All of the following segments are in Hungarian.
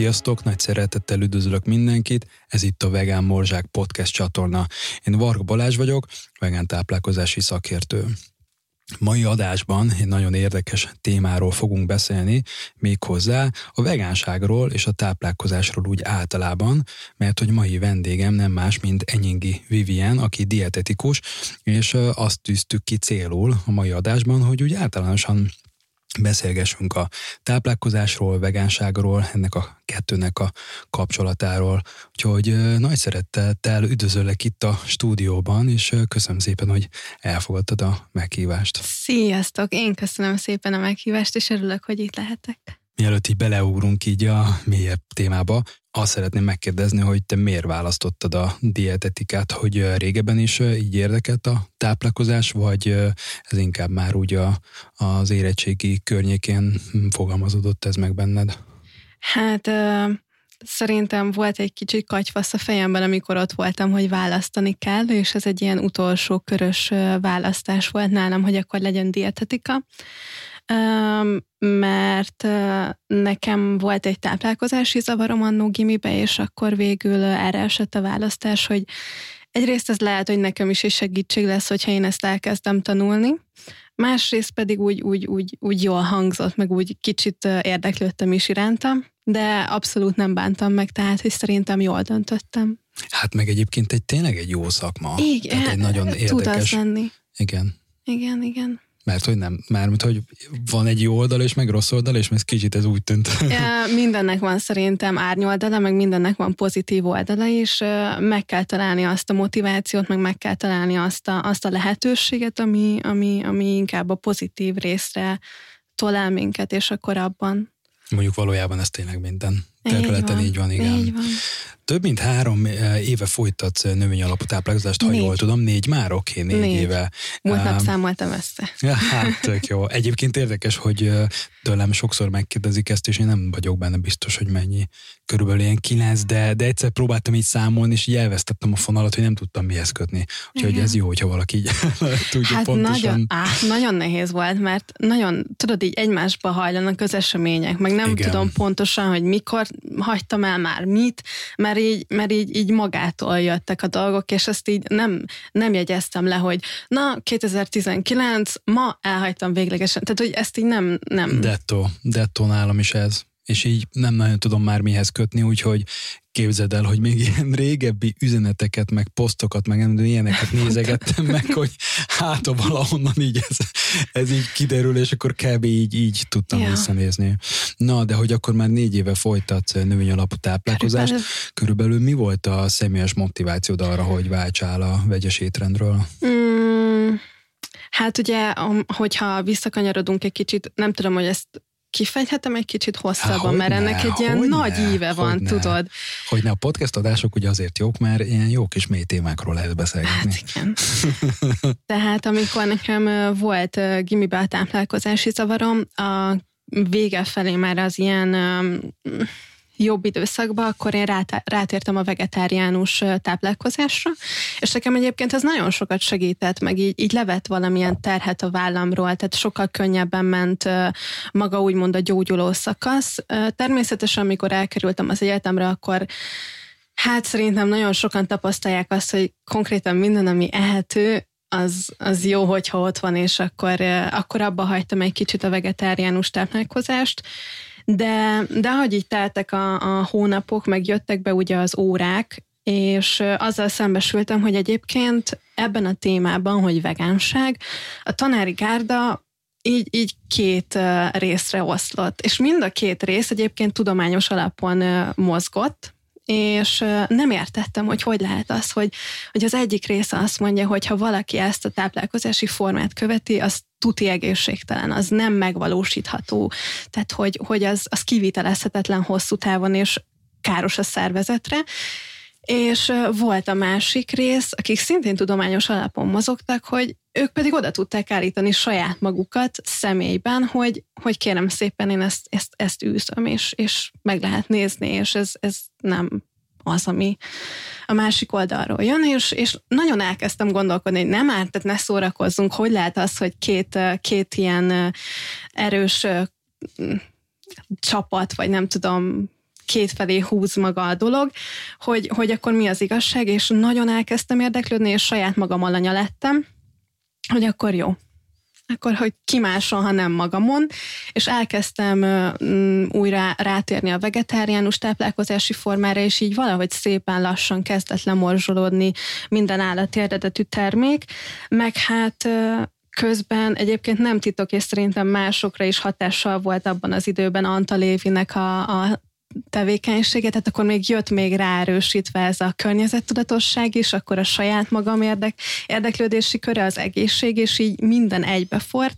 Sziasztok, nagy szeretettel üdvözlök mindenkit, ez itt a Vegán Morzsák podcast csatorna. Én Varga Balázs vagyok, vegán táplálkozási szakértő. Mai adásban egy nagyon érdekes témáról fogunk beszélni, méghozzá a vegánságról és a táplálkozásról úgy általában, mert hogy mai vendégem nem más, mint Enyingi Vivien, aki dietetikus, és azt tűztük ki célul a mai adásban, hogy úgy általánosan beszélgessünk a táplálkozásról, vegánságról, ennek a kettőnek a kapcsolatáról. Úgyhogy nagy szeretettel üdvözöllek itt a stúdióban, és köszönöm szépen, hogy elfogadtad a meghívást. Sziasztok! Én köszönöm szépen a meghívást, és örülök, hogy itt lehetek. Mielőtt így beleugrunk így a mélyebb témába, azt szeretném megkérdezni, hogy te miért választottad a dietetikát, hogy régebben is így érdekelt a táplálkozás, vagy ez inkább már úgy a, az érettségi környékén fogalmazódott ez meg benned? Hát szerintem volt egy kicsit katyvasz a fejemben, amikor ott voltam, hogy választani kell, és ez egy ilyen utolsó körös választás volt nálam, hogy akkor legyen dietetika mert nekem volt egy táplálkozási zavarom annó gimibe, és akkor végül erre esett a választás, hogy egyrészt ez lehet, hogy nekem is egy segítség lesz, hogyha én ezt elkezdem tanulni, másrészt pedig úgy, úgy, úgy, úgy jól hangzott, meg úgy kicsit érdeklődtem is iránta, de abszolút nem bántam meg, tehát hogy szerintem jól döntöttem. Hát meg egyébként egy tényleg egy jó szakma. Igen, tehát egy nagyon érdekes. Tud az lenni. Igen. Igen, igen. Mert hogy nem, mármint, hogy van egy jó oldal és meg rossz oldal, és ez kicsit ez úgy tűnt. Ja, mindennek van szerintem árnyoldala, meg mindennek van pozitív oldala, és meg kell találni azt a motivációt, meg meg kell találni azt a, azt a lehetőséget, ami, ami, ami inkább a pozitív részre tolál minket, és akkor abban. Mondjuk valójában ez tényleg minden területen így van, így van igen. Így van. Több mint három eh, éve folytatsz eh, növény alapú táplálkozást, ha négy. jól tudom. Négy már? Oké, okay, négy, négy éve. Múlt nap számoltam össze. Ja, hát tök jó. Egyébként érdekes, hogy eh, tőlem sokszor megkérdezik ezt, és én nem vagyok benne biztos, hogy mennyi. Körülbelül ilyen kilenc, de, de egyszer próbáltam így számolni, és így elvesztettem a fonalat, hogy nem tudtam mihez kötni. Úgyhogy Igen. ez jó, hogyha valaki így tudja hát pontosan. Nagyon, á, nagyon nehéz volt, mert nagyon, tudod, így egymásba hajlanak az események, meg nem Igen. tudom pontosan, hogy mikor hagytam el már mit, mert így, mert így, így magától jöttek a dolgok, és ezt így nem, nem jegyeztem le, hogy na, 2019, ma elhagytam véglegesen. Tehát, hogy ezt így nem... nem... Detto, detto nálam is ez és így nem nagyon tudom már mihez kötni, úgyhogy képzeld el, hogy még ilyen régebbi üzeneteket, meg posztokat, meg nem ilyeneket nézegettem meg, hogy hát valahonnan így ez, ez így kiderül, és akkor kb. így, így tudtam ja. visszanézni. Na, de hogy akkor már négy éve folytatsz növény alapú táplálkozást, körülbelül mi volt a személyes motivációd arra, hogy váltsál a vegyes étrendről? Mm, hát ugye, hogyha visszakanyarodunk egy kicsit, nem tudom, hogy ezt kifejthetem egy kicsit hosszabban, mert ennek egy ilyen nagy ne, íve van, ne. tudod. Hogy ne, a podcast adások ugye azért jók, mert ilyen jó kis mély témákról lehet beszélgetni. Hát igen. Tehát amikor nekem volt gimibe a táplálkozási zavarom, a vége felé már az ilyen jobb időszakban, akkor én rátértem a vegetáriánus táplálkozásra, és nekem egyébként ez nagyon sokat segített, meg így, így levett valamilyen terhet a vállamról, tehát sokkal könnyebben ment maga úgymond a gyógyuló szakasz. Természetesen, amikor elkerültem az egyetemre, akkor Hát szerintem nagyon sokan tapasztalják azt, hogy konkrétan minden, ami ehető, az, az jó, hogyha ott van, és akkor, akkor abba hagytam egy kicsit a vegetáriánus táplálkozást, de, de ahogy így teltek a, a hónapok, meg jöttek be ugye az órák, és azzal szembesültem, hogy egyébként ebben a témában, hogy vegánság, a tanári gárda így, így két részre oszlott, és mind a két rész egyébként tudományos alapon mozgott, és nem értettem, hogy hogy lehet az, hogy, hogy az egyik része azt mondja, hogy ha valaki ezt a táplálkozási formát követi, az tuti egészségtelen, az nem megvalósítható, tehát hogy, hogy az, az kivitelezhetetlen hosszú távon, és káros a szervezetre, és volt a másik rész, akik szintén tudományos alapon mozogtak, hogy ők pedig oda tudták állítani saját magukat személyben, hogy, hogy kérem szépen én ezt, ezt, ezt űzöm, és, és meg lehet nézni, és ez, ez nem az, ami a másik oldalról jön, és, és nagyon elkezdtem gondolkodni, hogy nem árt, tehát ne szórakozzunk, hogy lehet az, hogy két, két ilyen erős csapat, vagy nem tudom, kétfelé húz maga a dolog, hogy, hogy akkor mi az igazság, és nagyon elkezdtem érdeklődni, és saját magam alanya lettem, hogy akkor jó, akkor hogy ki máson, ha nem magamon, és elkezdtem újra rátérni a vegetáriánus táplálkozási formára, és így valahogy szépen lassan kezdett lemorzsolódni minden állati eredetű termék, meg hát közben egyébként nem titok, és szerintem másokra is hatással volt abban az időben Anta Lévinek a, a tevékenységet, tehát akkor még jött még ráerősítve ez a környezettudatosság is, akkor a saját magam érdek, érdeklődési köre, az egészség, és így minden egybefort,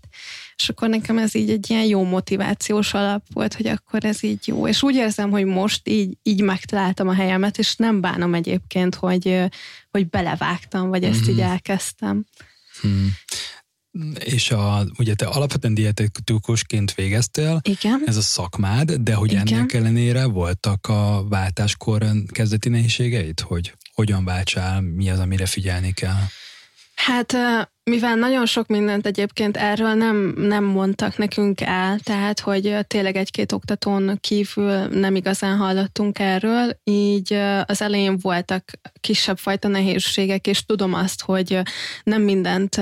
és akkor nekem ez így egy ilyen jó motivációs alap volt, hogy akkor ez így jó. És úgy érzem, hogy most így, így megtaláltam a helyemet, és nem bánom egyébként, hogy, hogy belevágtam, vagy ezt mm-hmm. így elkezdtem. Hmm. És a, ugye te alapvetően dietetikusként végeztél, Igen. ez a szakmád, de hogy Igen. ennek ellenére voltak a váltáskor kezdeti nehézségeit, hogy hogyan váltsál, mi az, amire figyelni kell? Hát mivel nagyon sok mindent egyébként erről nem, nem mondtak nekünk el, tehát hogy tényleg egy-két oktatón kívül nem igazán hallottunk erről, így az elején voltak kisebb fajta nehézségek, és tudom azt, hogy nem mindent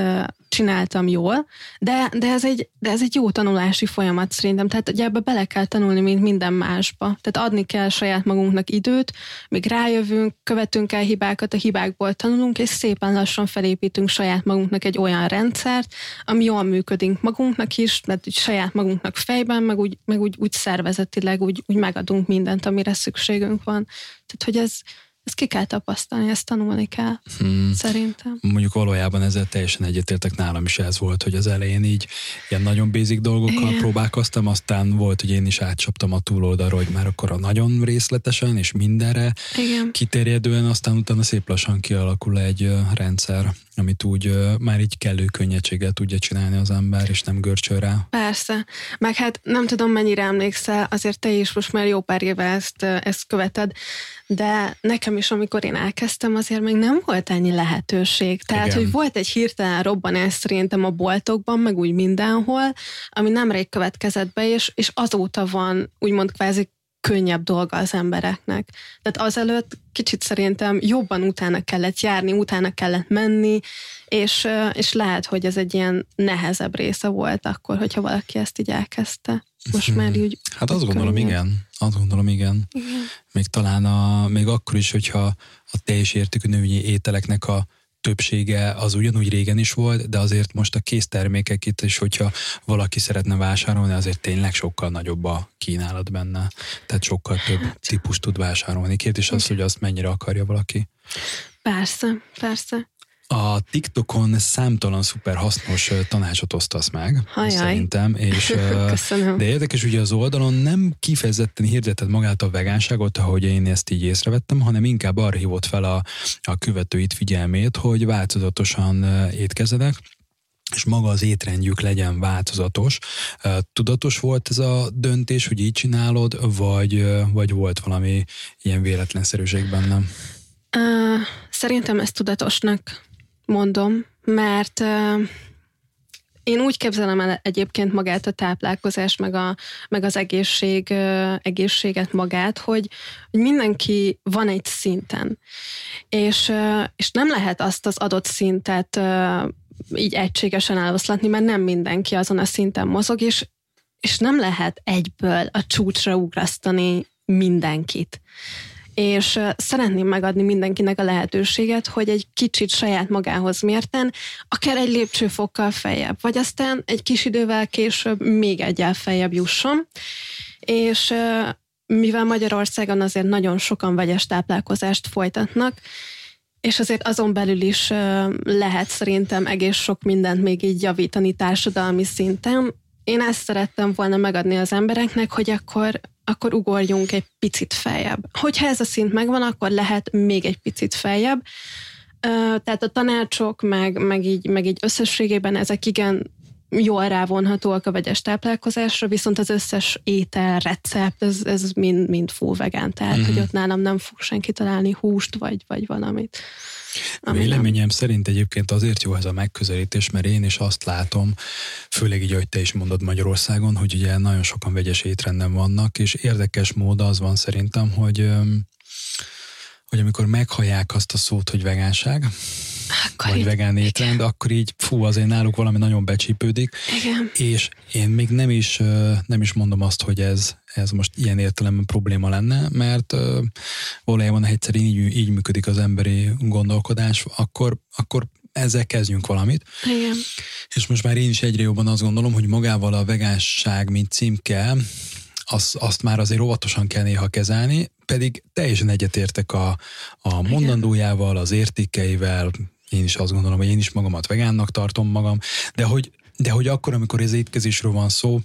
csináltam jól, de, de, ez egy, de ez egy jó tanulási folyamat szerintem, tehát ugye ebbe bele kell tanulni, mint minden másba. Tehát adni kell saját magunknak időt, míg rájövünk, követünk el hibákat, a hibákból tanulunk, és szépen lassan felépítünk saját magunknak egy olyan rendszert, ami jól működik magunknak is, mert úgy saját magunknak fejben, meg úgy, meg úgy, úgy szervezetileg, úgy, úgy megadunk mindent, amire szükségünk van. Tehát, hogy ez, ezt ki kell tapasztalni, ezt tanulni kell, hmm. szerintem. Mondjuk valójában ezzel teljesen egyetértek nálam is ez volt, hogy az elején így ilyen nagyon basic dolgokkal Igen. próbálkoztam, aztán volt, hogy én is átcsaptam a túloldalra, hogy már akkor a nagyon részletesen és mindenre Igen. kiterjedően, aztán utána szép lassan kialakul egy rendszer, amit úgy már így kellő könnyedséggel tudja csinálni az ember, és nem görcsöl rá. Persze. Meg hát nem tudom, mennyire emlékszel, azért te is most már jó pár éve ezt, ezt követed, de nekem is, amikor én elkezdtem, azért még nem volt ennyi lehetőség. Tehát, Igen. hogy volt egy hirtelen robbanás szerintem a boltokban, meg úgy mindenhol, ami nemrég következett be, és, és azóta van úgymond kvázi könnyebb dolga az embereknek. Tehát azelőtt kicsit szerintem jobban utána kellett járni, utána kellett menni, és, és lehet, hogy ez egy ilyen nehezebb része volt akkor, hogyha valaki ezt így elkezdte. Most már mhm. úgy... Hát azt gondolom, könnyebb. igen. Azt gondolom, igen. igen. Még talán a, még akkor is, hogyha a teljes értékű növényi ételeknek a többsége az ugyanúgy régen is volt, de azért most a késztermékek itt is, hogyha valaki szeretne vásárolni, azért tényleg sokkal nagyobb a kínálat benne. Tehát sokkal több hát. típus tud vásárolni. Kérdés az, hogy azt mennyire akarja valaki. Persze, persze. A TikTokon számtalan szuper hasznos tanácsot osztasz meg, Hajaj. szerintem. És, Köszönöm. De érdekes, hogy az oldalon nem kifejezetten hirdeted magát a vegánságot, ahogy én ezt így észrevettem, hanem inkább arra hívott fel a, a követőit figyelmét, hogy változatosan étkezenek, és maga az étrendjük legyen változatos. Tudatos volt ez a döntés, hogy így csinálod, vagy, vagy volt valami ilyen véletlenszerűség bennem? Uh, szerintem ez tudatosnak mondom, mert én úgy képzelem el egyébként magát a táplálkozás, meg, a, meg az egészség, egészséget magát, hogy, hogy mindenki van egy szinten, és, és nem lehet azt az adott szintet így egységesen eloszlatni, mert nem mindenki azon a szinten mozog, és, és nem lehet egyből a csúcsra ugrasztani mindenkit és szeretném megadni mindenkinek a lehetőséget, hogy egy kicsit saját magához mérten, akár egy lépcsőfokkal feljebb, vagy aztán egy kis idővel később még egyel feljebb jusson. És mivel Magyarországon azért nagyon sokan vegyes táplálkozást folytatnak, és azért azon belül is lehet szerintem egész sok mindent még így javítani társadalmi szinten. Én ezt szerettem volna megadni az embereknek, hogy akkor akkor ugorjunk egy picit feljebb. Hogyha ez a szint megvan, akkor lehet még egy picit feljebb. Tehát a tanácsok, meg, meg, így, meg így összességében ezek igen jól rávonhatóak a vegyes táplálkozásra, viszont az összes étel, recept, ez, ez mind, mind full vegán, tehát mm-hmm. hogy ott nálam nem fog senki találni húst, vagy, vagy valamit. Véleményem szerint egyébként azért jó ez a megközelítés, mert én is azt látom, főleg így, hogy te is mondod Magyarországon, hogy ugye nagyon sokan vegyes étrenden vannak, és érdekes mód az van szerintem, hogy hogy amikor meghallják azt a szót, hogy vegánság, akkor vagy vegán étrend, igen. akkor így fú, azért náluk valami nagyon becsípődik. Igen. És én még nem is, nem is mondom azt, hogy ez, ez most ilyen értelemben probléma lenne, mert valójában egyszer így, így működik az emberi gondolkodás, akkor, akkor ezzel kezdjünk valamit. Igen. És most már én is egyre jobban azt gondolom, hogy magával a vegánság, mint címke, az, azt már azért óvatosan kell néha kezelni, pedig teljesen egyetértek a, a mondandójával, az értékeivel, én is azt gondolom, hogy én is magamat vegánnak tartom magam, de hogy, de hogy akkor, amikor ez étkezésről van szó,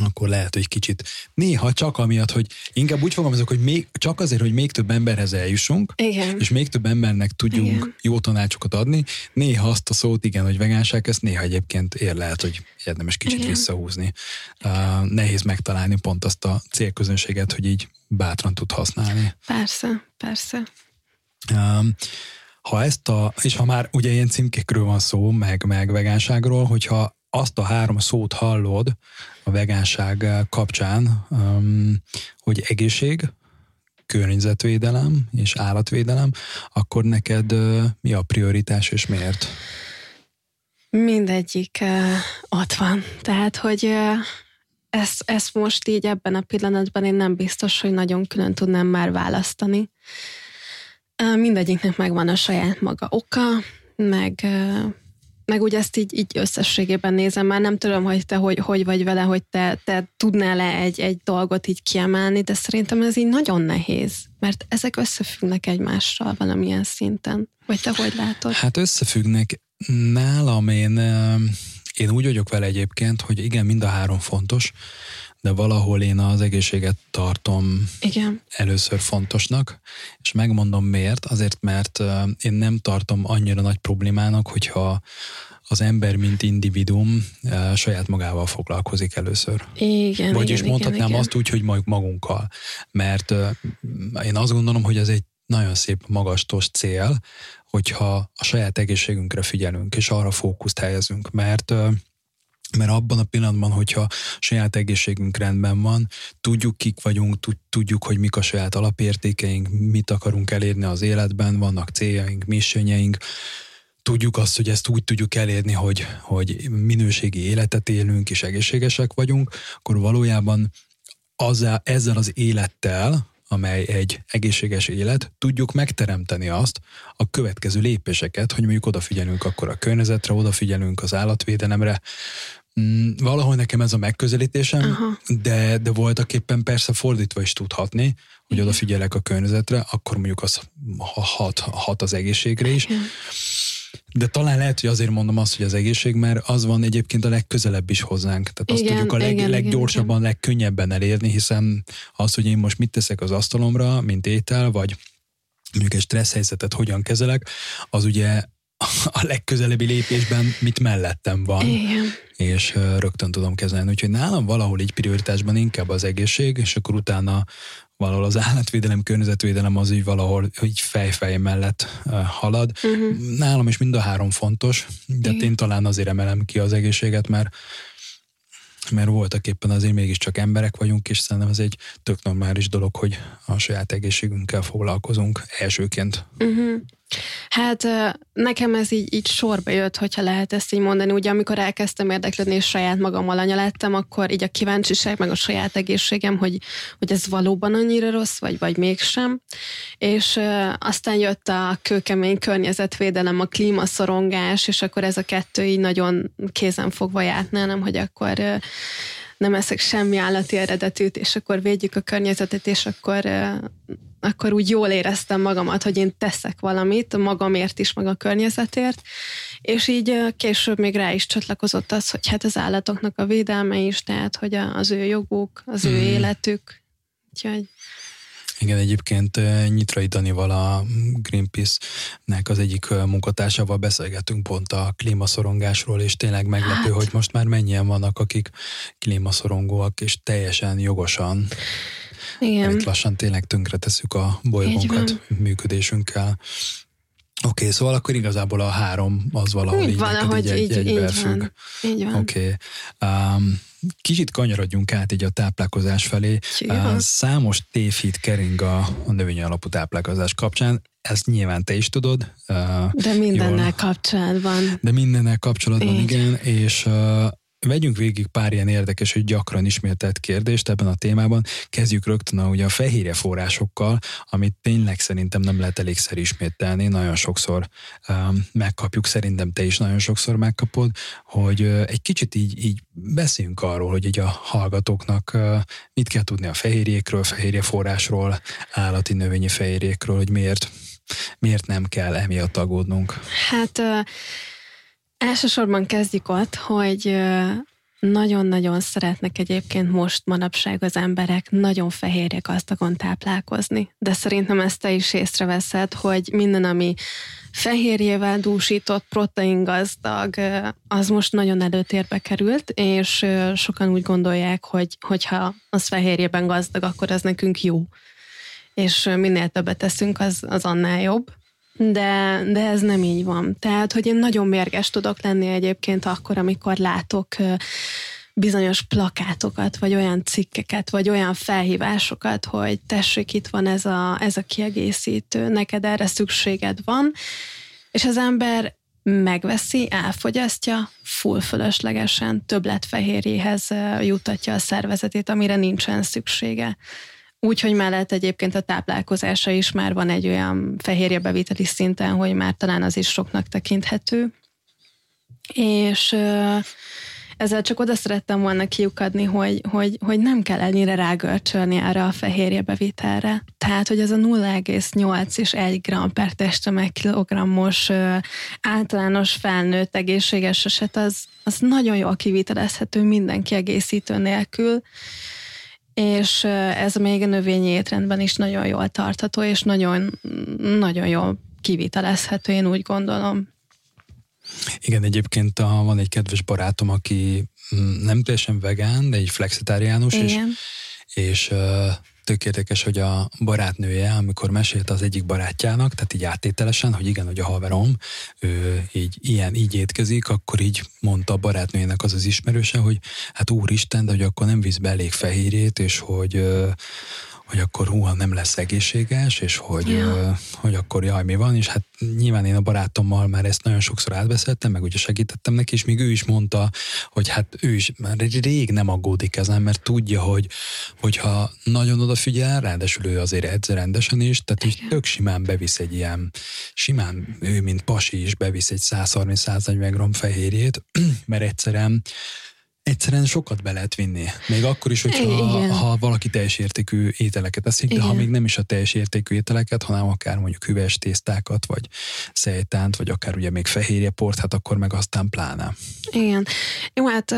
akkor lehet, hogy kicsit néha csak amiatt, hogy inkább úgy fogalmazok, hogy még, csak azért, hogy még több emberhez eljussunk, igen. és még több embernek tudjunk igen. jó tanácsokat adni, néha azt a szót, igen, hogy vegánság, ezt néha egyébként ér lehet, hogy érdemes kicsit igen. visszahúzni. Uh, nehéz megtalálni pont azt a célközönséget, hogy így bátran tud használni. Persze, persze. Um, ha ezt a, és ha már ugye ilyen címkékről van szó, meg, meg vegánságról, hogyha azt a három szót hallod a vegánság kapcsán, um, hogy egészség, környezetvédelem és állatvédelem, akkor neked uh, mi a prioritás és miért? Mindegyik uh, ott van. Tehát, hogy ezt, ezt most így ebben a pillanatban én nem biztos, hogy nagyon külön tudnám már választani. Mindegyiknek megvan a saját maga oka, meg, meg úgy ezt így, így összességében nézem, már nem tudom, hogy te hogy, hogy vagy vele, hogy te, te tudnál-e egy, egy dolgot így kiemelni, de szerintem ez így nagyon nehéz, mert ezek összefüggnek egymással valamilyen szinten. Vagy te hogy látod? Hát összefüggnek. Nálam én, én úgy vagyok vele egyébként, hogy igen, mind a három fontos, de valahol én az egészséget tartom Igen. először fontosnak, és megmondom miért. Azért, mert én nem tartom annyira nagy problémának, hogyha az ember, mint individuum saját magával foglalkozik először. Igen, Vagyis igen, mondhatnám igen, azt úgy, hogy majd magunkkal. Mert én azt gondolom, hogy ez egy nagyon szép magastos cél, hogyha a saját egészségünkre figyelünk, és arra fókuszt helyezünk, mert mert abban a pillanatban, hogyha saját egészségünk rendben van, tudjuk kik vagyunk, tudjuk, hogy mik a saját alapértékeink, mit akarunk elérni az életben, vannak céljaink, missiónyeink, tudjuk azt, hogy ezt úgy tudjuk elérni, hogy, hogy minőségi életet élünk és egészségesek vagyunk, akkor valójában azzal, ezzel az élettel, amely egy egészséges élet, tudjuk megteremteni azt, a következő lépéseket, hogy mondjuk odafigyelünk akkor a környezetre, odafigyelünk az állatvédelemre. Mm, valahol nekem ez a megközelítésem, Aha. de, de voltak éppen persze fordítva is tudhatni, hogy odafigyelek a környezetre, akkor mondjuk az hat, hat az egészségre is. Igen. De talán lehet, hogy azért mondom azt, hogy az egészség, mert az van egyébként a legközelebb is hozzánk. Tehát azt igen, tudjuk a leg, igen, leggyorsabban, igen. legkönnyebben elérni, hiszen az, hogy én most mit teszek az asztalomra, mint étel, vagy mondjuk egy stressz helyzetet hogyan kezelek, az ugye a legközelebbi lépésben mit mellettem van. Igen. És rögtön tudom kezelni. Úgyhogy nálam valahol így prioritásban inkább az egészség, és akkor utána valahol az állatvédelem, környezetvédelem az így valahol így fejfej mellett halad. Uh-huh. Nálam is mind a három fontos, de Igen. én talán azért emelem ki az egészséget, mert mert voltak éppen azért mégiscsak emberek vagyunk, és szerintem ez egy tök normális dolog, hogy a saját egészségünkkel foglalkozunk elsőként. Uh-huh. Hát nekem ez így, így sorba jött, hogyha lehet ezt így mondani. Ugye amikor elkezdtem érdeklődni, és saját magammal anya lettem, akkor így a kíváncsiság, meg a saját egészségem, hogy, hogy ez valóban annyira rossz, vagy, vagy mégsem. És aztán jött a kőkemény környezetvédelem, a klímaszorongás, és akkor ez a kettő így nagyon kézenfogva járt nálam, hogy akkor nem eszek semmi állati eredetűt, és akkor védjük a környezetet, és akkor akkor úgy jól éreztem magamat, hogy én teszek valamit magamért is, meg a környezetért, és így később még rá is csatlakozott az, hogy hát az állatoknak a védelme is, tehát hogy az ő joguk, az ő mm. életük, úgyhogy... Igen, egyébként Nyitrai Danival a Greenpeace-nek az egyik munkatársával beszélgetünk pont a klímaszorongásról, és tényleg meglepő, hát. hogy most már mennyien vannak, akik klímaszorongóak, és teljesen jogosan igen. Itt lassan tényleg tönkreteszük a bolygónkat működésünkkel. Oké, okay, szóval akkor igazából a három az valahol így, így valahogy egy, így, így függ. Így van. Oké. Okay. Um, kicsit kanyarodjunk át így a táplálkozás felé. Uh, számos tévhit kering a, a növény alapú táplálkozás kapcsán. Ezt nyilván te is tudod. Uh, De mindennel jól, kapcsolatban. De mindennel kapcsolatban, így. igen. És uh, Vegyünk végig pár ilyen érdekes, hogy gyakran ismételt kérdést ebben a témában. Kezdjük rögtön a, ugye a fehérje forrásokkal, amit tényleg szerintem nem lehet elégszer ismételni. Nagyon sokszor um, megkapjuk, szerintem te is nagyon sokszor megkapod, hogy uh, egy kicsit így, így beszéljünk arról, hogy így a hallgatóknak uh, mit kell tudni a fehérjékről, fehérje forrásról, állati növényi fehérjékről, hogy miért, miért nem kell emiatt aggódnunk. Hát uh Elsősorban kezdjük ott, hogy nagyon-nagyon szeretnek egyébként most manapság az emberek nagyon fehérje gazdagon táplálkozni. De szerintem ezt te is észreveszed, hogy minden, ami fehérjével dúsított, protein gazdag, az most nagyon előtérbe került, és sokan úgy gondolják, hogy hogyha az fehérjében gazdag, akkor az nekünk jó. És minél többet teszünk, az, az annál jobb de, de ez nem így van. Tehát, hogy én nagyon mérges tudok lenni egyébként akkor, amikor látok bizonyos plakátokat, vagy olyan cikkeket, vagy olyan felhívásokat, hogy tessék, itt van ez a, ez a kiegészítő, neked erre szükséged van, és az ember megveszi, elfogyasztja, full fölöslegesen többletfehérjéhez jutatja a szervezetét, amire nincsen szüksége. Úgyhogy mellett egyébként a táplálkozása is már van egy olyan fehérjebeviteli szinten, hogy már talán az is soknak tekinthető. És ezzel csak oda szerettem volna kiukadni, hogy, hogy, hogy nem kell ennyire rágörcsölni erre a fehérjebevitelre. Tehát, hogy az a 0,8 és 1 gram per testtömeg kilogrammos általános felnőtt egészséges eset, az, az nagyon jól kivitelezhető minden kiegészítő nélkül és ez még a növényi étrendben is nagyon jól tartható, és nagyon, nagyon jól kivitelezhető, én úgy gondolom. Igen, egyébként a, van egy kedves barátom, aki mm, nem teljesen vegán, de egy flexitáriánus, Igen. és, és tök érdekes, hogy a barátnője, amikor mesélt az egyik barátjának, tehát így áttételesen, hogy igen, hogy a haverom, ő így ilyen, így étkezik, akkor így mondta a barátnőjének az az ismerőse, hogy hát úristen, de hogy akkor nem visz be elég fehérjét, és hogy hogy akkor húha nem lesz egészséges, és hogy, ja. hogy akkor jaj, mi van, és hát nyilván én a barátommal már ezt nagyon sokszor átbeszéltem, meg ugye segítettem neki, és még ő is mondta, hogy hát ő is már rég nem aggódik ezen, mert tudja, hogy hogyha nagyon odafigyel, ráadásul ő azért edz rendesen is, tehát így tök simán bevisz egy ilyen, simán ő, mint pasi is bevisz egy 130-140 g fehérjét, mert egyszerűen egyszerűen sokat be lehet vinni. Még akkor is, hogyha ha valaki teljes értékű ételeket eszik, de ha még nem is a teljes értékű ételeket, hanem akár mondjuk hüves tésztákat, vagy szejtánt, vagy akár ugye még fehérjeport, hát akkor meg aztán pláne. Igen. Jó, hát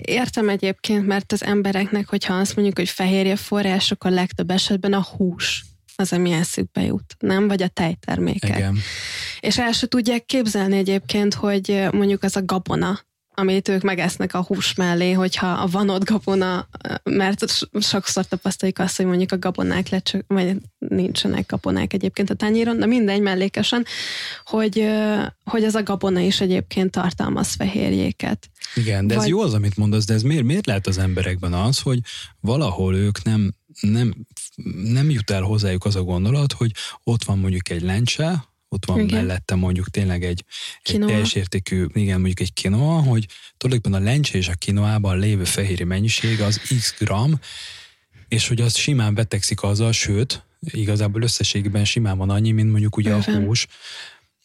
értem egyébként, mert az embereknek, hogyha azt mondjuk, hogy fehérje forrás, akkor legtöbb esetben a hús az, ami eszükbe jut, nem? Vagy a tejtermékek. Igen. És el se tudják képzelni egyébként, hogy mondjuk az a gabona, amit ők megesznek a hús mellé, hogyha van ott gabona, mert sokszor tapasztaljuk azt, hogy mondjuk a gabonák lecsök, vagy nincsenek gabonák egyébként a tányéron, de mindegy mellékesen, hogy, hogy az a gabona is egyébként tartalmaz fehérjéket. Igen, de vagy... ez jó az, amit mondasz, de ez miért, miért lehet az emberekben az, hogy valahol ők nem, nem, nem jut el hozzájuk az a gondolat, hogy ott van mondjuk egy lencse, ott van igen. mellette mondjuk tényleg egy, egy teljes értékű, igen, mondjuk egy kinoa, hogy tulajdonképpen a lencse és a kinoában lévő fehérje mennyiség az x gram, és hogy az simán betegszik azzal, sőt, igazából összességében simán van annyi, mint mondjuk ugye Bőven. a hús,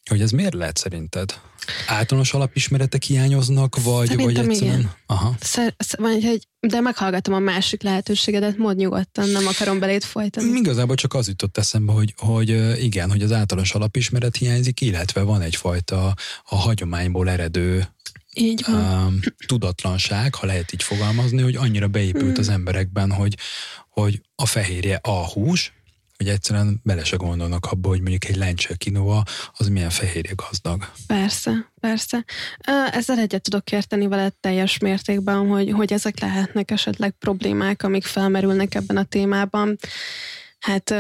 hogy ez miért lehet szerinted? Általános alapismeretek hiányoznak, vagy, Szerintem vagy egyszerűen... Igen. Aha. Szer, vagy, hogy, de meghallgatom a másik lehetőségedet, mód nyugodtan, nem akarom belét folytani. Igazából csak az jutott eszembe, hogy, hogy igen, hogy az általános alapismeret hiányzik, illetve van egyfajta a hagyományból eredő így van. tudatlanság, ha lehet így fogalmazni, hogy annyira beépült az emberekben, hogy, hogy a fehérje a hús, hogy egyszerűen bele se gondolnak abba, hogy mondjuk egy lencse kinova az milyen fehérje gazdag. Persze, persze. Ezzel egyet tudok érteni veled teljes mértékben, hogy, hogy ezek lehetnek esetleg problémák, amik felmerülnek ebben a témában. Hát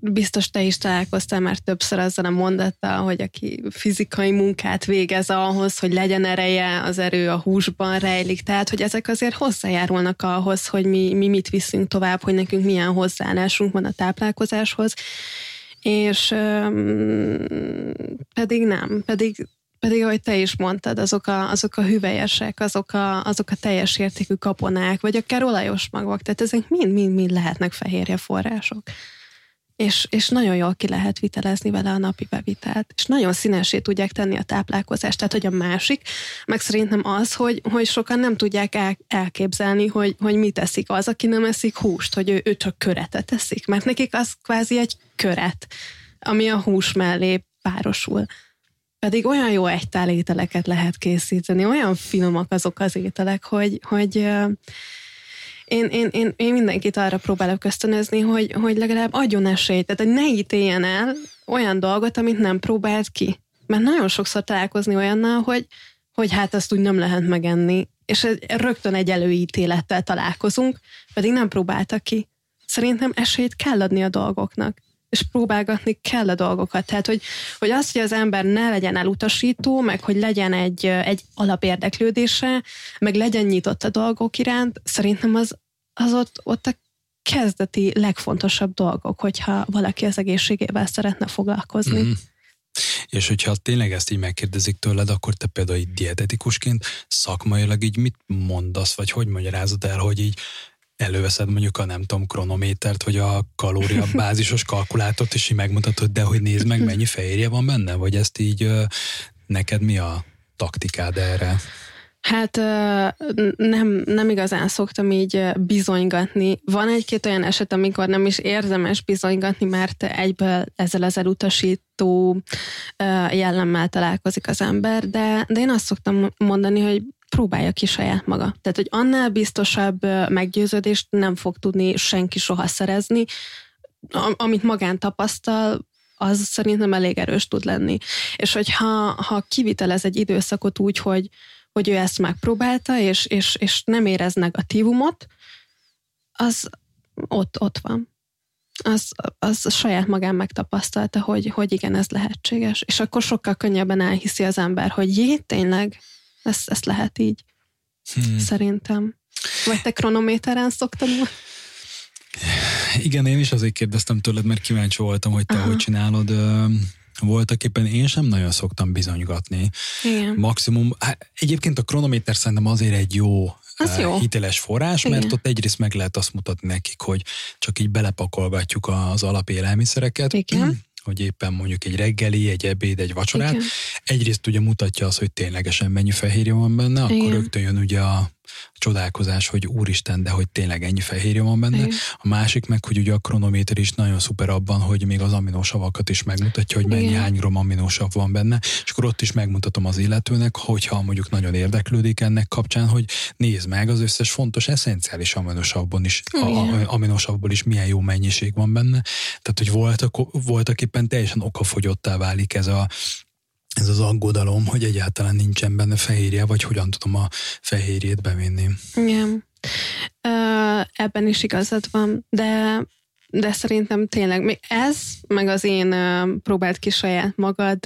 biztos te is találkoztál már többször azzal a mondattal, hogy aki fizikai munkát végez ahhoz, hogy legyen ereje, az erő a húsban rejlik. Tehát, hogy ezek azért hozzájárulnak ahhoz, hogy mi, mi mit viszünk tovább, hogy nekünk milyen hozzáállásunk van a táplálkozáshoz. És um, pedig nem, pedig pedig, ahogy te is mondtad, azok a, azok a hüvelyesek, azok a, azok a teljes értékű kaponák, vagy akár olajos magvak, tehát ezek mind-mind-mind lehetnek fehérje források. És, és nagyon jól ki lehet vitelezni vele a napi bevitelt. És nagyon színesé tudják tenni a táplálkozást. Tehát, hogy a másik, meg szerintem az, hogy, hogy sokan nem tudják el, elképzelni, hogy, hogy mit eszik az, aki nem eszik húst, hogy ő, ő csak köretet eszik. Mert nekik az kvázi egy köret, ami a hús mellé párosul. Pedig olyan jó egytál ételeket lehet készíteni, olyan finomak azok az ételek, hogy, hogy én, én, én, én mindenkit arra próbálok ösztönözni, hogy, hogy legalább adjon esélyt, tehát hogy ne ítéljen el olyan dolgot, amit nem próbált ki. Mert nagyon sokszor találkozni olyannal, hogy, hogy hát azt úgy nem lehet megenni, és rögtön egy előítélettel találkozunk, pedig nem próbáltak ki. Szerintem esélyt kell adni a dolgoknak és próbálgatni kell a dolgokat. Tehát, hogy, hogy az, hogy az ember ne legyen elutasító, meg hogy legyen egy, egy alapérdeklődése, meg legyen nyitott a dolgok iránt, szerintem az, az ott, ott a kezdeti legfontosabb dolgok, hogyha valaki az egészségével szeretne foglalkozni. Mm. És hogyha tényleg ezt így megkérdezik tőled, akkor te például egy dietetikusként szakmailag így mit mondasz, vagy hogy magyarázod el, hogy így előveszed mondjuk a nem tudom kronométert, vagy a kalória bázisos kalkulátort, és így megmutatod, de hogy nézd meg, mennyi fehérje van benne, vagy ezt így neked mi a taktikád erre? Hát nem, nem igazán szoktam így bizonygatni. Van egy-két olyan eset, amikor nem is érdemes bizonygatni, mert egyből ezzel az elutasító jellemmel találkozik az ember, de, de én azt szoktam mondani, hogy próbálja ki saját maga. Tehát, hogy annál biztosabb meggyőződést nem fog tudni senki soha szerezni, amit magán tapasztal, az szerintem elég erős tud lenni. És hogyha ha kivitelez egy időszakot úgy, hogy, hogy ő ezt megpróbálta, és, és, és nem érez negatívumot, az ott, ott van. Az, az saját magán megtapasztalta, hogy, hogy igen, ez lehetséges. És akkor sokkal könnyebben elhiszi az ember, hogy jé, tényleg, ezt, ezt lehet így. Hmm. Szerintem. Vagy te kronométeren szoktad? Igen, én is azért kérdeztem tőled, mert kíváncsi voltam, hogy te Aha. hogy csinálod. Voltak éppen én sem nagyon szoktam bizonygatni. Igen. Maximum, hát egyébként a kronométer szerintem azért egy jó az jó. hiteles forrás, Igen. mert ott egyrészt meg lehet azt mutatni nekik, hogy csak így belepakolgatjuk az alapélelmiszereket. Igen hogy éppen mondjuk egy reggeli, egy ebéd, egy vacsorát. Igen. Egyrészt ugye mutatja az, hogy ténylegesen mennyi fehérje van benne, Igen. akkor rögtön jön ugye a csodálkozás, hogy úristen, de hogy tényleg ennyi fehérje van benne. Igen. A másik meg, hogy ugye a kronométer is nagyon szuper abban, hogy még az aminósavakat is megmutatja, hogy mennyi Igen. hány grom aminósav van benne, és akkor ott is megmutatom az illetőnek, hogyha mondjuk nagyon érdeklődik ennek kapcsán, hogy nézd meg az összes fontos eszenciális aminosavban is, a, aminosavból is milyen jó mennyiség van benne. Tehát, hogy voltak, voltak éppen teljesen okafogyottá válik ez a, ez az aggodalom, hogy egyáltalán nincsen benne fehérje, vagy hogyan tudom a fehérjét bevinni. Igen. Ebben is igazad van, de de szerintem tényleg még ez, meg az én próbált ki saját magad,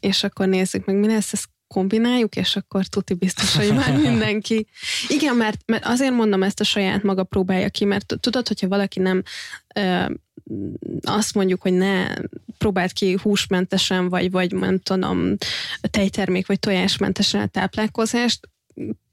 és akkor nézzük meg, mi lesz, ezt kombináljuk, és akkor tuti biztos, hogy már mindenki. Igen, mert, mert azért mondom ezt a saját maga próbálja ki, mert tudod, hogyha valaki nem azt mondjuk, hogy ne próbált ki húsmentesen, vagy, vagy nem tudom, tejtermék, vagy tojásmentesen a táplálkozást,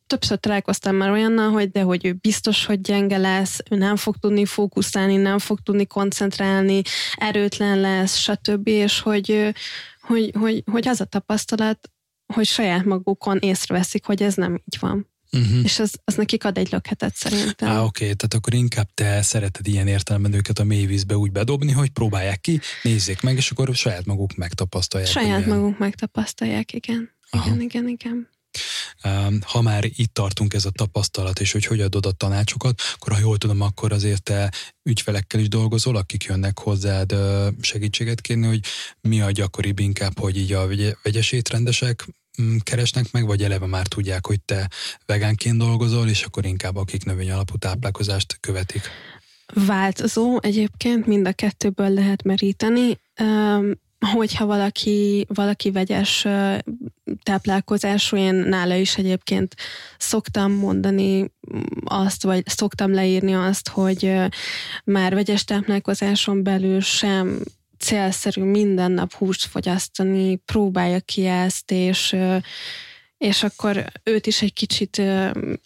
többször találkoztam már olyannal, hogy de hogy ő biztos, hogy gyenge lesz, ő nem fog tudni fókuszálni, nem fog tudni koncentrálni, erőtlen lesz, stb. És hogy, hogy, hogy, hogy az a tapasztalat, hogy saját magukon észreveszik, hogy ez nem így van. Uh-huh. És az, az nekik ad egy lökhetet szerintem. Á, oké, okay. tehát akkor inkább te szereted ilyen értelemben őket a mélyvízbe úgy bedobni, hogy próbálják ki, nézzék meg, és akkor saját maguk megtapasztalják. Saját igen. maguk megtapasztalják, igen. Aha. Igen, igen, igen. Ha már itt tartunk ez a tapasztalat, és hogy hogy adod a tanácsokat, akkor ha jól tudom, akkor azért te ügyfelekkel is dolgozol, akik jönnek hozzád segítséget kérni, hogy mi a gyakoribb inkább, hogy így a vegyes étrendesek mm, keresnek meg, vagy eleve már tudják, hogy te vegánként dolgozol, és akkor inkább akik növény alapú táplálkozást követik? Változó egyébként, mind a kettőből lehet meríteni hogyha valaki, valaki vegyes táplálkozású, én nála is egyébként szoktam mondani azt, vagy szoktam leírni azt, hogy már vegyes táplálkozáson belül sem célszerű minden nap húst fogyasztani, próbálja ki ezt, és és akkor őt is egy kicsit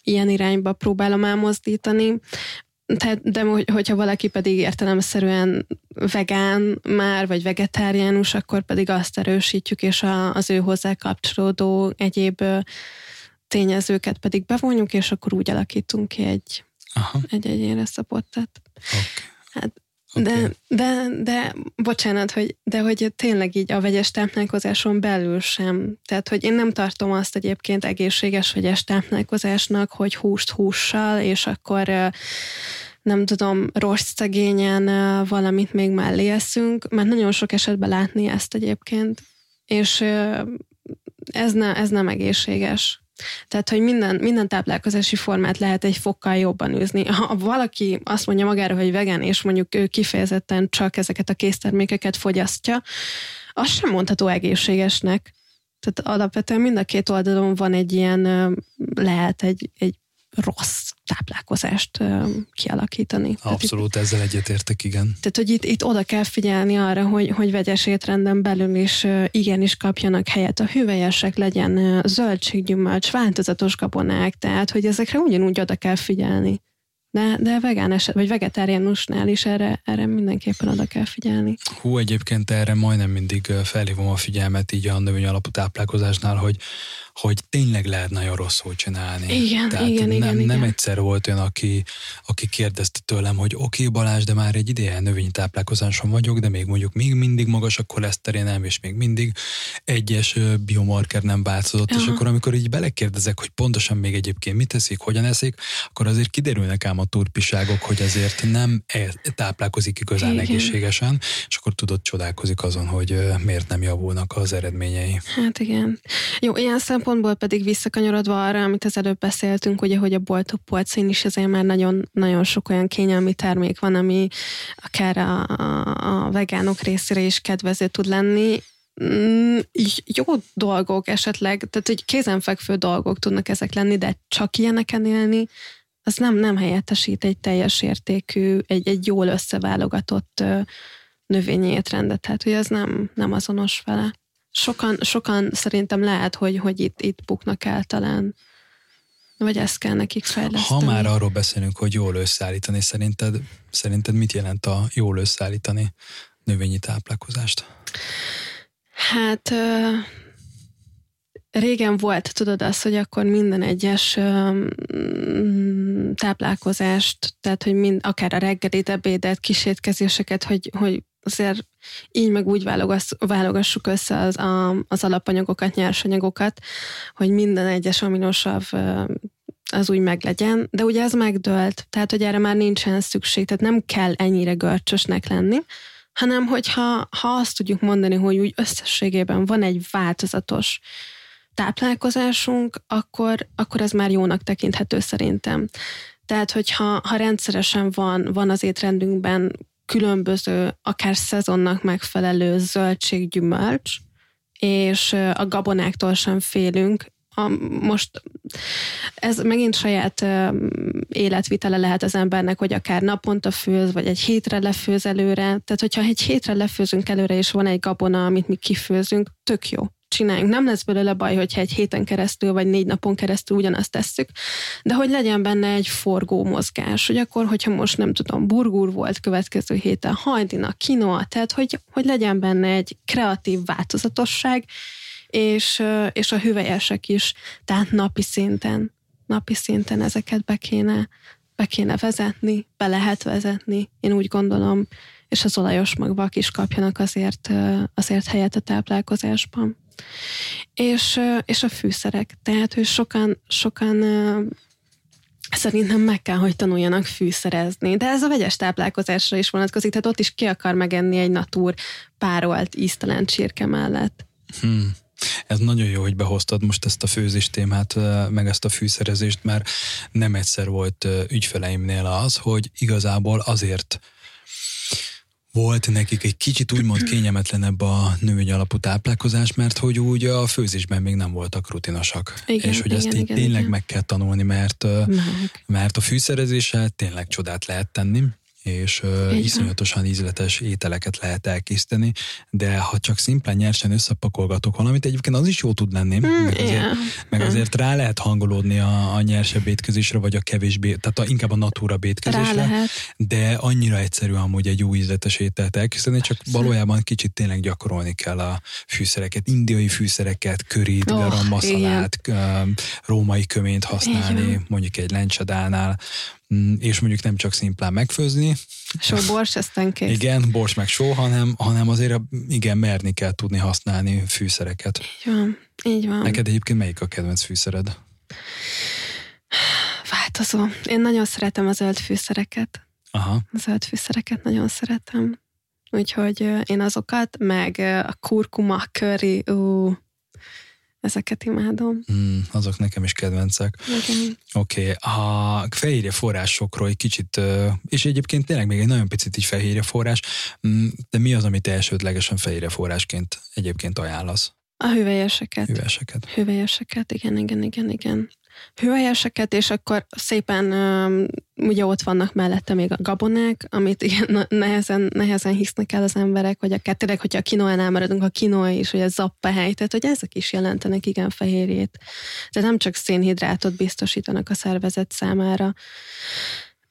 ilyen irányba próbálom elmozdítani. Tehát, de hogyha valaki pedig értelemszerűen vegán már, vagy vegetáriánus, akkor pedig azt erősítjük, és a, az ő hozzá kapcsolódó egyéb tényezőket pedig bevonjuk, és akkor úgy alakítunk ki egy, Aha. egy egyénre szapottat. Okay. Hát, Okay. De, de, de, bocsánat, hogy, de hogy tényleg így a vegyes táplálkozáson belül sem. Tehát, hogy én nem tartom azt egyébként egészséges vegyes táplálkozásnak, hogy húst hússal, és akkor nem tudom, rost szegényen valamit még mellé eszünk, mert nagyon sok esetben látni ezt egyébként, és ez, ne, ez nem egészséges. Tehát, hogy minden, minden táplálkozási formát lehet egy fokkal jobban űzni. Ha valaki azt mondja magára, hogy vegán, és mondjuk ő kifejezetten csak ezeket a késztermékeket fogyasztja, az sem mondható egészségesnek. Tehát alapvetően mind a két oldalon van egy ilyen, lehet egy, egy rossz táplálkozást kialakítani. Abszolút, itt, ezzel egyetértek, igen. Tehát, hogy itt, itt oda kell figyelni arra, hogy, hogy vegyes étrenden belül is igenis kapjanak helyet a hüvelyesek, legyen zöldséggyümölcs, változatos gabonák, tehát, hogy ezekre ugyanúgy oda kell figyelni. De, de vegán eset, vagy vegetáriánusnál is erre, erre mindenképpen oda kell figyelni. Hú, egyébként erre majdnem mindig felhívom a figyelmet így a növény alapú táplálkozásnál, hogy hogy tényleg lehet nagyon rosszul csinálni. Igen, Tehát igen, nem, igen, nem egyszer volt olyan, aki, aki kérdezte tőlem, hogy oké okay, Balázs, de már egy ideje növénytáplálkozáson vagyok, de még mondjuk még mindig magas a koleszterinem, és még mindig egyes biomarker nem változott, Aha. és akkor amikor így belekérdezek, hogy pontosan még egyébként mit teszik, hogyan eszik, akkor azért kiderülnek ám a turpiságok, hogy azért nem e, táplálkozik igazán igen. egészségesen, és akkor tudod csodálkozik azon, hogy miért nem javulnak az eredményei. Hát igen. Jó, ilyen szem szempontból pedig visszakanyarodva arra, amit az előbb beszéltünk, ugye, hogy a boltok polcain is azért már nagyon, nagyon sok olyan kényelmi termék van, ami akár a, a, a vegánok részére is kedvező tud lenni, mm, jó dolgok esetleg, tehát hogy kézenfekvő dolgok tudnak ezek lenni, de csak ilyeneken élni, az nem, nem helyettesít egy teljes értékű, egy, egy jól összeválogatott növényi étrendet, tehát hogy ez nem, nem azonos vele sokan, sokan szerintem lehet, hogy, hogy itt, itt buknak el talán. Vagy ezt kell nekik fejleszteni. Ha már arról beszélünk, hogy jól összeállítani, szerinted, szerinted mit jelent a jól összeállítani növényi táplálkozást? Hát régen volt, tudod azt, hogy akkor minden egyes táplálkozást, tehát hogy mind, akár a reggelit, ebédet, kisétkezéseket, hogy, hogy azért így meg úgy válogassuk össze az, a, az alapanyagokat, nyersanyagokat, hogy minden egyes aminosav az úgy meglegyen, de ugye ez megdőlt, tehát hogy erre már nincsen szükség, tehát nem kell ennyire görcsösnek lenni, hanem hogyha ha azt tudjuk mondani, hogy úgy összességében van egy változatos táplálkozásunk, akkor, akkor ez már jónak tekinthető szerintem. Tehát, hogyha ha rendszeresen van, van az étrendünkben különböző, akár szezonnak megfelelő zöldség, gyümölcs, és a gabonáktól sem félünk. A, most ez megint saját életvitele lehet az embernek, hogy akár naponta főz, vagy egy hétre lefőz előre. Tehát, hogyha egy hétre lefőzünk előre, és van egy gabona, amit mi kifőzünk, tök jó csináljunk. Nem lesz belőle baj, hogyha egy héten keresztül, vagy négy napon keresztül ugyanazt tesszük, de hogy legyen benne egy forgó mozgás, hogy akkor, hogyha most nem tudom, burgur volt következő héten, hajdina, kinoa, tehát hogy, hogy legyen benne egy kreatív változatosság, és, és a hüvelyesek is, tehát napi szinten, napi szinten ezeket be kéne, be kéne vezetni, be lehet vezetni, én úgy gondolom, és az olajos magvak is kapjanak azért, azért helyet a táplálkozásban. És, és a fűszerek. Tehát, hogy sokan, sokan szerintem meg kell, hogy tanuljanak fűszerezni. De ez a vegyes táplálkozásra is vonatkozik, tehát ott is ki akar megenni egy natúr párolt íztelen csirke mellett. Hmm. Ez nagyon jó, hogy behoztad most ezt a főzés témát, meg ezt a fűszerezést, mert nem egyszer volt ügyfeleimnél az, hogy igazából azért volt nekik egy kicsit úgymond kényelmetlenebb a nővény alapú táplálkozás, mert hogy úgy a főzésben még nem voltak rutinosak. Igen, és hogy igen, ezt így igen, tényleg igen. meg kell tanulni, mert, meg. mert a fűszerezéssel tényleg csodát lehet tenni és uh, iszonyatosan ízletes ételeket lehet elkészíteni, de ha csak szimplán nyersen összepakolgatok valamit, egyébként az is jó tud lenni, mm, meg, azért, yeah. meg azért rá lehet hangolódni a, a nyersebb étkezésre, vagy a kevésbé, tehát a, inkább a natúra étkezésre, de annyira egyszerű amúgy egy új ízletes ételt elkészíteni, csak Persze. valójában kicsit tényleg gyakorolni kell a fűszereket, indiai fűszereket, körít, oh, garam masszalát, római köményt használni, mondjuk egy lencsadánál, és mondjuk nem csak szimplán megfőzni. Só, bors, aztán kész. Igen, bors meg só, hanem, hanem azért igen, merni kell tudni használni fűszereket. Így van, így van. Neked egyébként melyik a kedvenc fűszered? Változó. Én nagyon szeretem a zöld fűszereket. Aha. A zöld fűszereket nagyon szeretem. Úgyhogy én azokat, meg a kurkuma, curry, ú, Ezeket imádom. Mm, azok nekem is kedvencek. Oké, okay. a fehérje forrásokról egy kicsit, és egyébként tényleg még egy nagyon picit így fehérje forrás, mm, de mi az, amit elsődlegesen fehérje forrásként egyébként ajánlasz? A hüvelyeseket. Hüvelyeseket. Hüvelyeseket, igen, igen, igen, igen hüvelyeseket, és akkor szépen um, ugye ott vannak mellette még a gabonák, amit igen, nehezen, nehezen hisznek el az emberek, vagy akár tényleg, hogyha a kinoánál maradunk, a kinoa is, hogy a zappahely, tehát hogy ezek is jelentenek igen fehérjét. Tehát nem csak szénhidrátot biztosítanak a szervezet számára.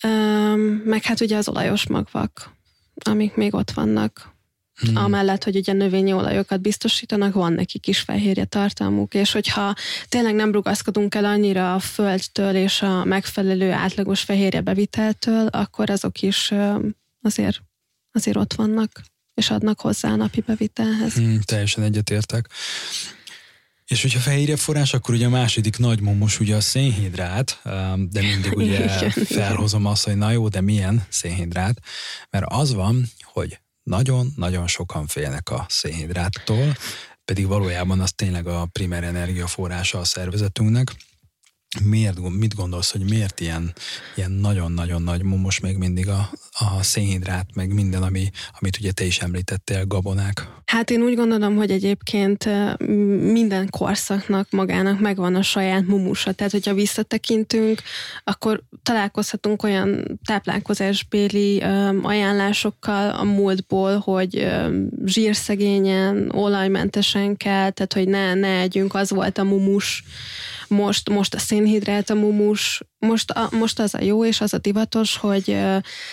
Um, meg hát ugye az olajos magvak, amik még ott vannak Hmm. Amellett, hogy ugye növényi olajokat biztosítanak, van nekik is fehérje tartalmuk, és hogyha tényleg nem rugaszkodunk el annyira a földtől és a megfelelő átlagos fehérje beviteltől, akkor azok is azért, azért ott vannak, és adnak hozzá a napi bevitelhez. Hmm, teljesen egyetértek. És hogyha fehérje forrás, akkor ugye a második nagy momos ugye a szénhidrát, de mindig ugye felhozom azt, hogy na jó, de milyen szénhidrát, mert az van, hogy nagyon-nagyon sokan félnek a szénhidráttól, pedig valójában az tényleg a primer energiaforrása a szervezetünknek, miért, mit gondolsz, hogy miért ilyen, ilyen nagyon-nagyon nagy momos még mindig a, a szénhidrát, meg minden, ami, amit ugye te is említettél, gabonák? Hát én úgy gondolom, hogy egyébként minden korszaknak magának megvan a saját mumusa. Tehát, hogyha visszatekintünk, akkor találkozhatunk olyan táplálkozásbéli ajánlásokkal a múltból, hogy zsírszegényen, olajmentesen kell, tehát, hogy ne, ne együnk, az volt a mumus most, most a szénhidrát, a mumus, most, a, most az a jó és az a divatos, hogy